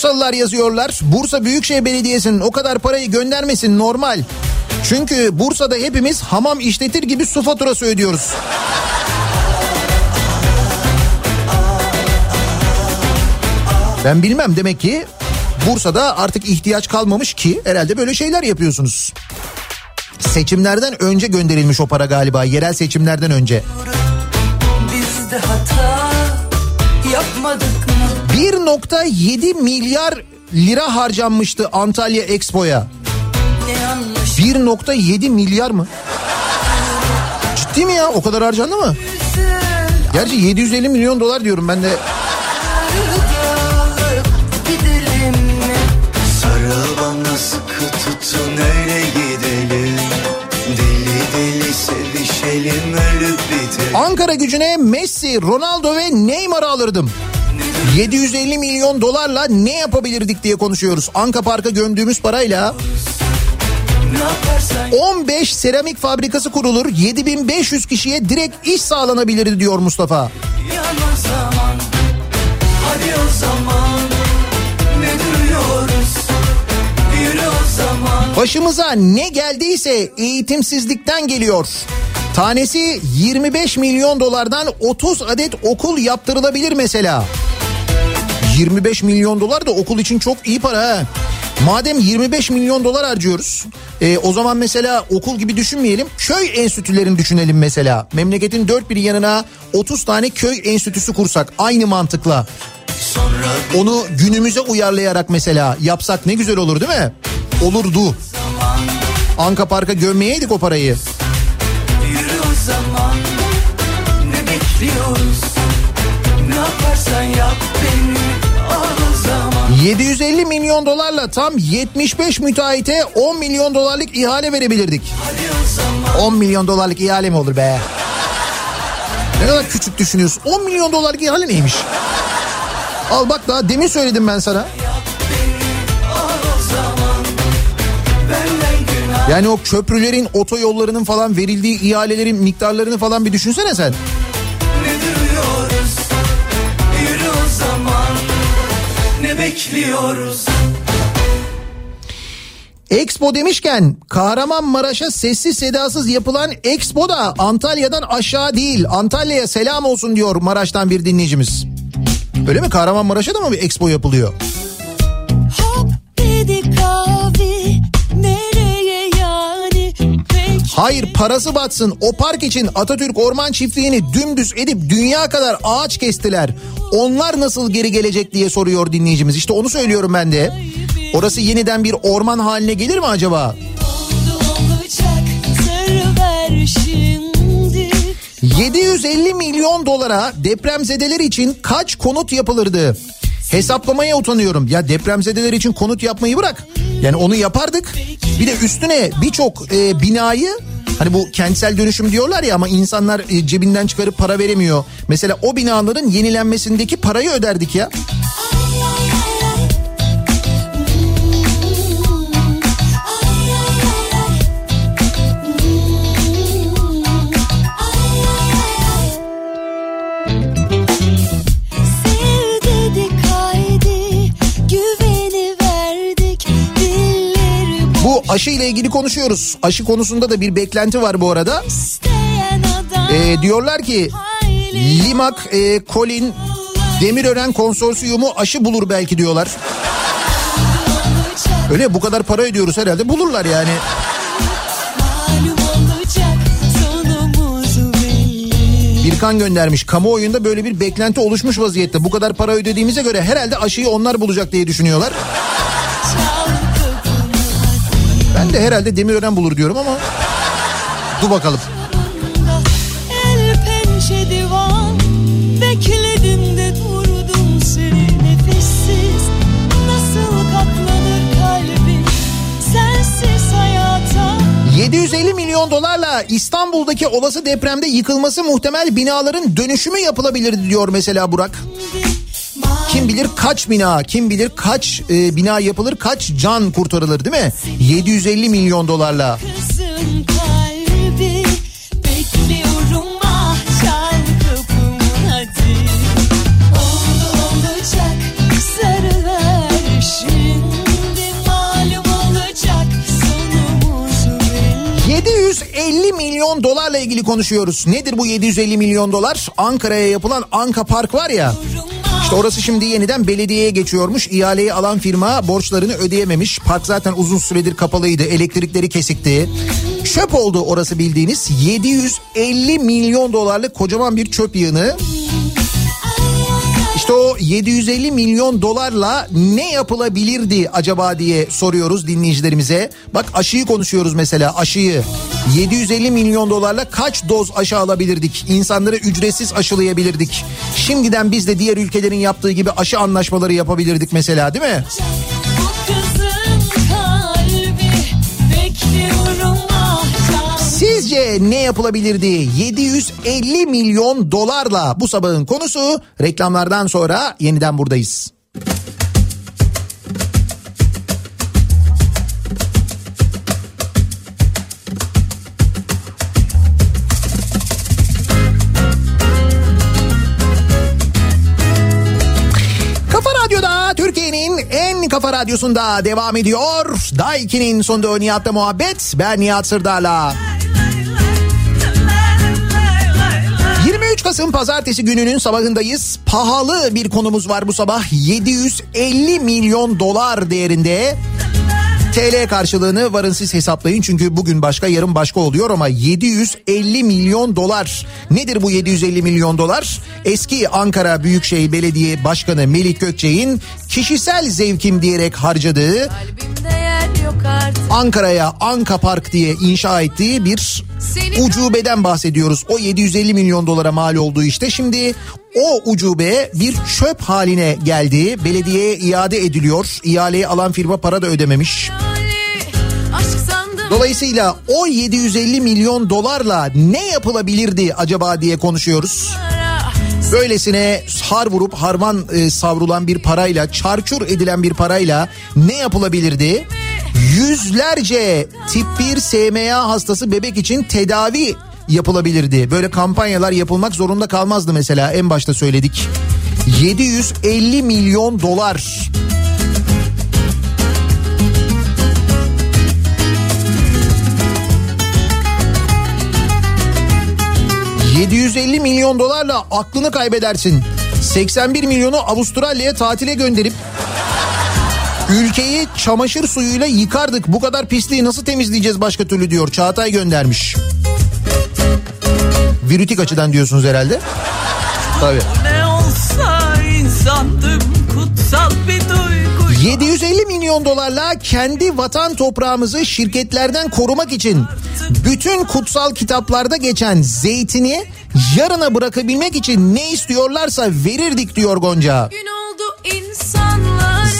S1: Bursalılar yazıyorlar. Bursa Büyükşehir Belediyesi'nin o kadar parayı göndermesin normal. Çünkü Bursa'da hepimiz hamam işletir gibi su faturası ödüyoruz. Ben bilmem demek ki Bursa'da artık ihtiyaç kalmamış ki herhalde böyle şeyler yapıyorsunuz. Seçimlerden önce gönderilmiş o para galiba yerel seçimlerden önce.
S2: Biz
S1: 1.7 milyar lira harcanmıştı Antalya Expo'ya.
S2: Ne yanlış
S1: 1.7 milyar mı? Ciddi mi ya? O kadar harcandı mı? Gerçi 750 milyon dolar diyorum ben de.
S6: Sarıl bana sıkı tutun öyle gidelim Deli deli sevişelim ölüp bitelim
S1: Ankara gücüne Messi, Ronaldo ve Neymar'ı alırdım. 750 milyon dolarla ne yapabilirdik diye konuşuyoruz. Anka Park'a gömdüğümüz parayla
S2: Ne yaparsan
S1: 15 seramik fabrikası kurulur. 7500 kişiye direkt iş sağlanabilirdi diyor Mustafa.
S2: yan o zaman Hadi o zaman Ne duruyoruz Yürü o zaman
S1: Başımıza ne geldiyse eğitimsizlikten geliyor. Tanesi 25 milyon dolardan 30 adet okul yaptırılabilir mesela. 25 milyon dolar da okul için çok iyi para ha. Madem 25 milyon dolar harcıyoruz e, o zaman mesela okul gibi düşünmeyelim köy enstitülerini düşünelim mesela. Memleketin dört bir yanına 30 tane köy enstitüsü kursak aynı mantıkla. Onu günümüze uyarlayarak mesela yapsak ne güzel olur değil mi? Olurdu. Anka Park'a gömmeyeydik o parayı.
S2: Yürü o zaman Ne bekliyoruz Ne yaparsan yap
S1: 750 milyon dolarla tam 75 müteahhite 10 milyon dolarlık ihale verebilirdik.
S2: Hadi o zaman
S1: 10 milyon dolarlık ihale mi olur be? Ne kadar küçük düşünüyorsun. 10 milyon dolarlık ihale neymiş? Al bak daha demin söyledim ben sana. Yani o köprülerin, otoyollarının falan verildiği ihalelerin miktarlarını falan bir düşünsene sen.
S6: bekliyoruz
S1: Expo demişken Kahramanmaraş'a sessiz sedasız yapılan Expo da Antalya'dan aşağı değil. Antalya'ya selam olsun diyor Maraş'tan bir dinleyicimiz. Öyle mi? Kahramanmaraş'a da mı bir Expo yapılıyor? Hayır parası batsın. O park için Atatürk Orman Çiftliği'ni dümdüz edip dünya kadar ağaç kestiler. Onlar nasıl geri gelecek diye soruyor dinleyicimiz. İşte onu söylüyorum ben de. Orası yeniden bir orman haline gelir mi acaba?
S8: olacak sır ver şimdi
S1: 750 milyon dolara depremzedeler için kaç konut yapılırdı? Hesaplamaya utanıyorum. Ya depremzedeler için konut yapmayı bırak. Yani onu yapardık. Bir de üstüne birçok e, binayı hani bu kentsel dönüşüm diyorlar ya ama insanlar e, cebinden çıkarıp para veremiyor. Mesela o binaların yenilenmesindeki parayı öderdik ya. Aşı ile ilgili konuşuyoruz. Aşı konusunda da bir beklenti var bu arada.
S8: isteyen adam
S1: E, diyorlar ki Limak, e, Colin, Demirören konsorsiyumu aşı bulur belki diyorlar. Öyle bu kadar para ödüyoruz herhalde bulurlar yani. Birkan göndermiş. Kamuoyunda böyle bir beklenti oluşmuş vaziyette. Bu kadar para ödediğimize göre herhalde aşıyı onlar bulacak diye düşünüyorlar. Ben de herhalde Demirören bulur diyorum ama dur bakalım.
S8: da el pençe divan bekledin de durdum seni nefessiz nasıl katlanır kalbim sensiz hayata
S1: 750 milyon dolarla İstanbul'daki olası depremde yıkılması muhtemel binaların dönüşümü yapılabilir diyor mesela Burak. Kim bilir kaç bina, kim bilir kaç e, bina yapılır, kaç can kurtarılır değil mi? 750 milyon dolarla.
S8: Kızın kalbi bekliyorum ah Oldu olacak olacak
S1: 750 milyon dolarla ilgili konuşuyoruz. Nedir bu 750 milyon dolar? Ankara'ya yapılan Anka Park var ya. İşte orası şimdi yeniden belediyeye geçiyormuş. İhaleyi alan firma borçlarını ödeyememiş. Park zaten uzun süredir kapalıydı. Elektrikleri kesikti. Çöp oldu orası bildiğiniz. 750 milyon dolarlık kocaman bir çöp yığını. İşte o 750 milyon dolarla ne yapılabilirdi acaba diye soruyoruz dinleyicilerimize. Bak aşıyı konuşuyoruz mesela aşıyı. 750 milyon dolarla kaç doz aşı alabilirdik? İnsanları ücretsiz aşılayabilirdik. Şimdiden biz de diğer ülkelerin yaptığı gibi aşı anlaşmaları yapabilirdik mesela değil mi? Sizce ne yapılabilirdi? 750 milyon dolarla bu sabahın konusu reklamlardan sonra yeniden buradayız. Kafa radyosunda devam ediyor. Daiki'nin sonunda Nihat'la muhabbet. Ben Nihat Sırdar'la. 23 Kasım pazartesi gününün sabahındayız. Pahalı bir konumuz var bu sabah. 750 milyon dolar değerinde. TL karşılığını varın siz hesaplayın çünkü bugün başka yarın başka oluyor ama 750 milyon dolar. Nedir bu 750 milyon dolar? Eski Ankara Büyükşehir Belediye Başkanı Melik Gökçek'in kişisel zevkim diyerek harcadığı Ankara'ya Anka Park diye inşa ettiği bir ucubeden bahsediyoruz. O 750 milyon dolara mal olduğu işte. Şimdi o ucube bir çöp haline geldi. Belediyeye iade ediliyor. İhaleyi alan firma para da ödememiş. Dolayısıyla o 750 milyon dolarla ne yapılabilirdi acaba diye konuşuyoruz. Böylesine har vurup harman e, savrulan bir parayla, çarçur edilen bir parayla ne yapılabilirdi? Yüzlerce tip 1 SMA hastası bebek için tedavi yapılabilirdi. Böyle kampanyalar yapılmak zorunda kalmazdı mesela en başta söyledik. 750 milyon dolar. ...750 milyon dolarla aklını kaybedersin. 81 milyonu Avustralya'ya tatile gönderip... ...ülkeyi çamaşır suyuyla yıkardık. Bu kadar pisliği nasıl temizleyeceğiz başka türlü diyor. Çağatay göndermiş. Virütik açıdan diyorsunuz herhalde. Tabii.
S2: Ne olsa insandım kutsal bir duygu
S1: 750 milyon dolarla kendi vatan toprağımızı şirketlerden korumak için bütün kutsal kitaplarda geçen zeytini yarına bırakabilmek için ne istiyorlarsa verirdik diyor Gonca.
S4: Gün oldu insanlar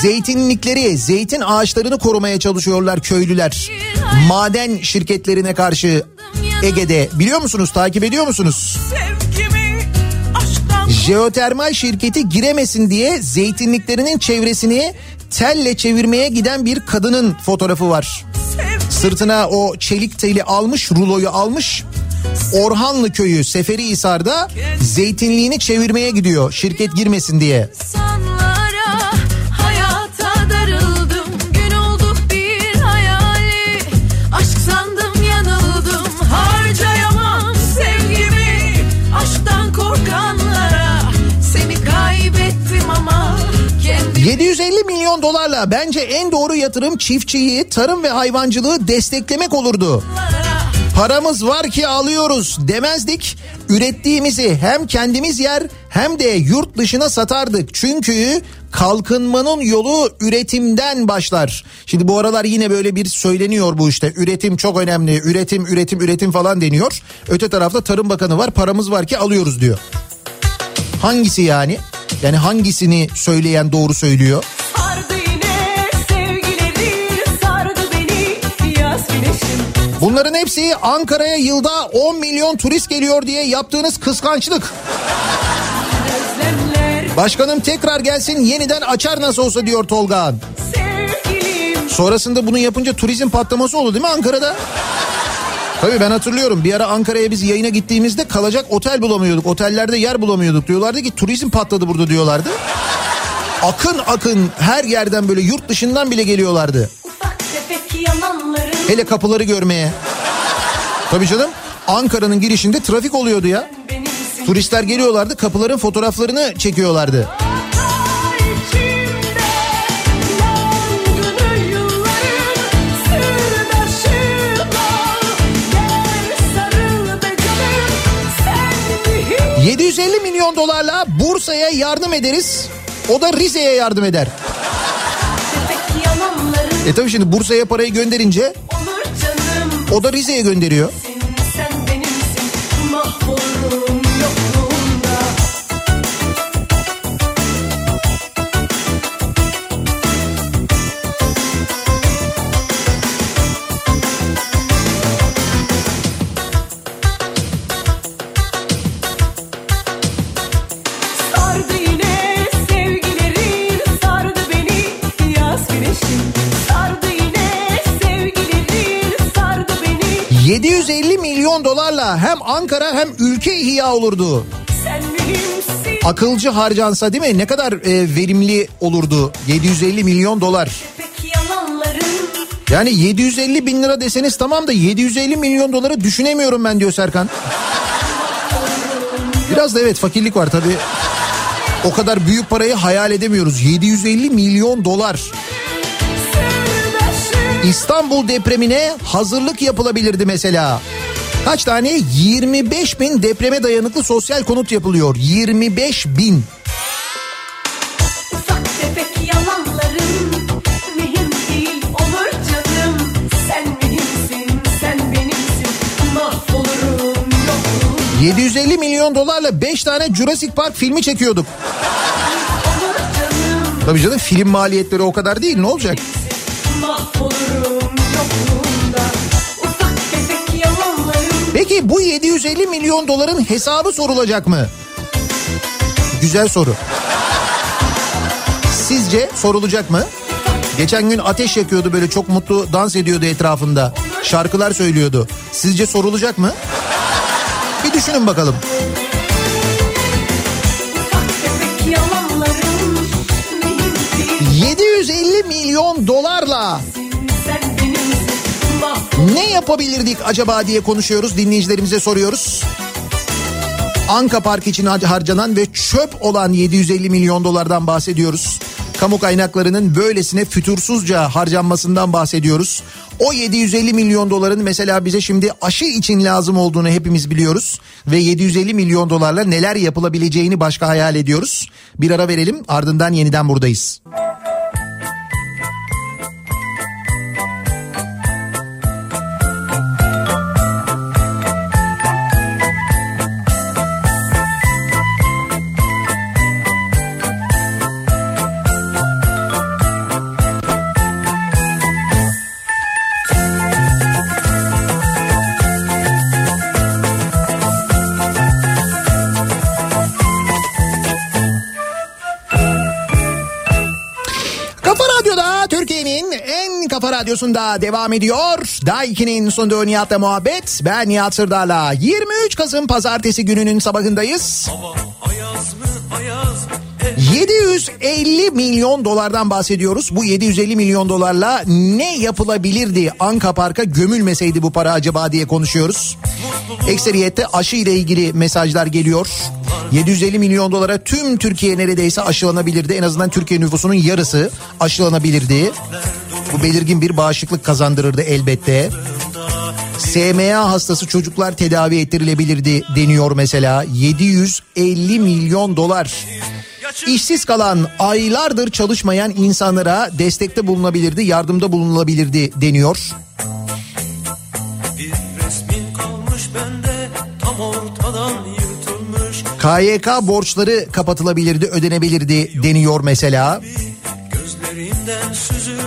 S1: Zeytinlikleri, zeytin ağaçlarını korumaya çalışıyorlar köylüler. Maden şirketlerine karşı Ege'de biliyor musunuz takip ediyor musunuz? Jeotermal şirketi giremesin diye zeytinliklerinin çevresini telle çevirmeye giden bir kadının fotoğrafı var. Sırtına o çelik teli almış, ruloyu almış. Orhanlı köyü Seferihisar'da zeytinliğini çevirmeye gidiyor şirket girmesin diye.
S4: insanlara
S1: bence en doğru yatırım çiftçiyi, tarım ve hayvancılığı desteklemek olurdu. Paramız var ki alıyoruz demezdik. Ürettiğimizi hem kendimiz yer hem de yurt dışına satardık. Çünkü kalkınmanın yolu üretimden başlar. Şimdi bu aralar yine böyle bir söyleniyor bu işte. Üretim çok önemli. Üretim, üretim, üretim falan deniyor. Öte tarafta Tarım Bakanı var. Paramız var ki alıyoruz diyor. Hangisi yani? Yani hangisini söyleyen doğru söylüyor? Bunların hepsi Ankara'ya yılda 10 milyon turist geliyor diye yaptığınız kıskançlık. Başkanım tekrar gelsin yeniden açar nasıl olsa diyor Tolga. Sonrasında bunu yapınca turizm patlaması oldu değil mi Ankara'da? Tabii ben hatırlıyorum bir ara Ankara'ya biz yayına gittiğimizde kalacak otel bulamıyorduk. Otellerde yer bulamıyorduk diyorlardı ki turizm patladı burada diyorlardı. Akın akın her yerden böyle yurt dışından bile geliyorlardı. Hele kapıları görmeye. Tabii canım Ankara'nın girişinde trafik oluyordu ya. Turistler geliyorlardı kapıların fotoğraflarını çekiyorlardı.
S2: İçimde yangını yılların sırdaşıma Gel sarıl be canım sen bir
S1: 750 milyon dolarla Bursa'ya yardım ederiz. O da Rize'ye yardım eder. E tabii şimdi Bursa'ya parayı gönderince o da Rize'ye gönderiyor. Ankara hem ülke ihya olurdu. Akılcı harcansa değil mi? Ne kadar e, verimli olurdu 750 milyon dolar. Yani 750 bin lira deseniz tamam da 750 milyon doları düşünemiyorum ben diyor Serkan. Biraz da evet fakirlik var tabii. O kadar büyük parayı hayal edemiyoruz. 750 milyon dolar. İstanbul depremine hazırlık yapılabilirdi mesela. Kaç tane? 25 bin depreme dayanıklı sosyal konut yapılıyor. 25 bin.
S2: Ufak tefek yalanların mühim değil olur canım Sen benimsin sen benimsin mahvolurum yokluğunda
S1: 750 milyon dolarla 5 tane Jurassic Park filmi çekiyorduk. Tabii canım film maliyetleri o kadar değil ne olacak?
S2: mahvolurum
S1: Peki bu 750 milyon doların hesabı sorulacak mı? Güzel soru. Sizce sorulacak mı? Geçen gün ateş yakıyordu böyle çok mutlu dans ediyordu etrafında. Şarkılar söylüyordu. Sizce sorulacak mı? Bir düşünün bakalım.
S2: yalanların
S1: 750 milyon dolarla ne yapabilirdik acaba diye konuşuyoruz dinleyicilerimize soruyoruz. Anka Park için har- harcanan ve çöp olan 750 milyon dolardan bahsediyoruz. Kamu kaynaklarının böylesine fütursuzca harcanmasından bahsediyoruz. O 750 milyon doların mesela bize şimdi aşı için lazım olduğunu hepimiz biliyoruz. Ve 750 milyon dolarla neler yapılabileceğini başka hayal ediyoruz. Bir ara verelim ardından yeniden buradayız. Kafa radyosunda devam ediyor. Daiki'nin sunduğu Nihat'la muhabbet. Ben Nihat Sırdar'la 23 Kasım pazartesi gününün sabahındayız. 750 milyon dolardan bahsediyoruz. Bu 750 milyon dolarla ne yapılabilirdi Anka Park'a gömülmeseydi bu para acaba diye konuşuyoruz. Ekseriyette aşı ile ilgili mesajlar geliyor. 750 milyon dolara tüm Türkiye neredeyse aşılanabilirdi. En azından Türkiye nüfusunun yarısı aşılanabilirdi. Bu belirgin bir bağışıklık kazandırırdı elbette. SMA hastası çocuklar tedavi ettirilebilirdi deniyor mesela. 750 milyon dolar. İşsiz kalan aylardır çalışmayan insanlara destekte bulunabilirdi, yardımda bulunulabilirdi deniyor. KYK borçları kapatılabilirdi, ödenebilirdi deniyor mesela.
S7: Gözlerimden süzülen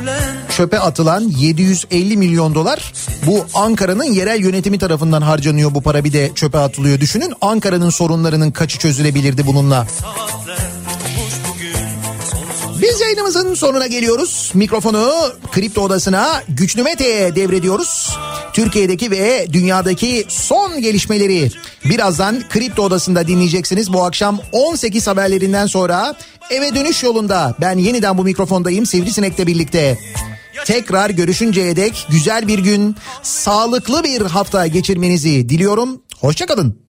S1: Çöpe atılan 750 milyon dolar bu Ankara'nın yerel yönetimi tarafından harcanıyor bu para bir de çöpe atılıyor. Düşünün Ankara'nın sorunlarının kaçı çözülebilirdi bununla. Biz yayınımızın sonuna geliyoruz. Mikrofonu Kripto Odası'na Güçlü Mete'ye devrediyoruz. Türkiye'deki ve dünyadaki son gelişmeleri birazdan Kripto Odası'nda dinleyeceksiniz. Bu akşam 18 haberlerinden sonra eve dönüş yolunda ben yeniden bu mikrofondayım Sivrisinek'le birlikte. Tekrar görüşünceye dek güzel bir gün, sağlıklı bir hafta geçirmenizi diliyorum. Hoşçakalın.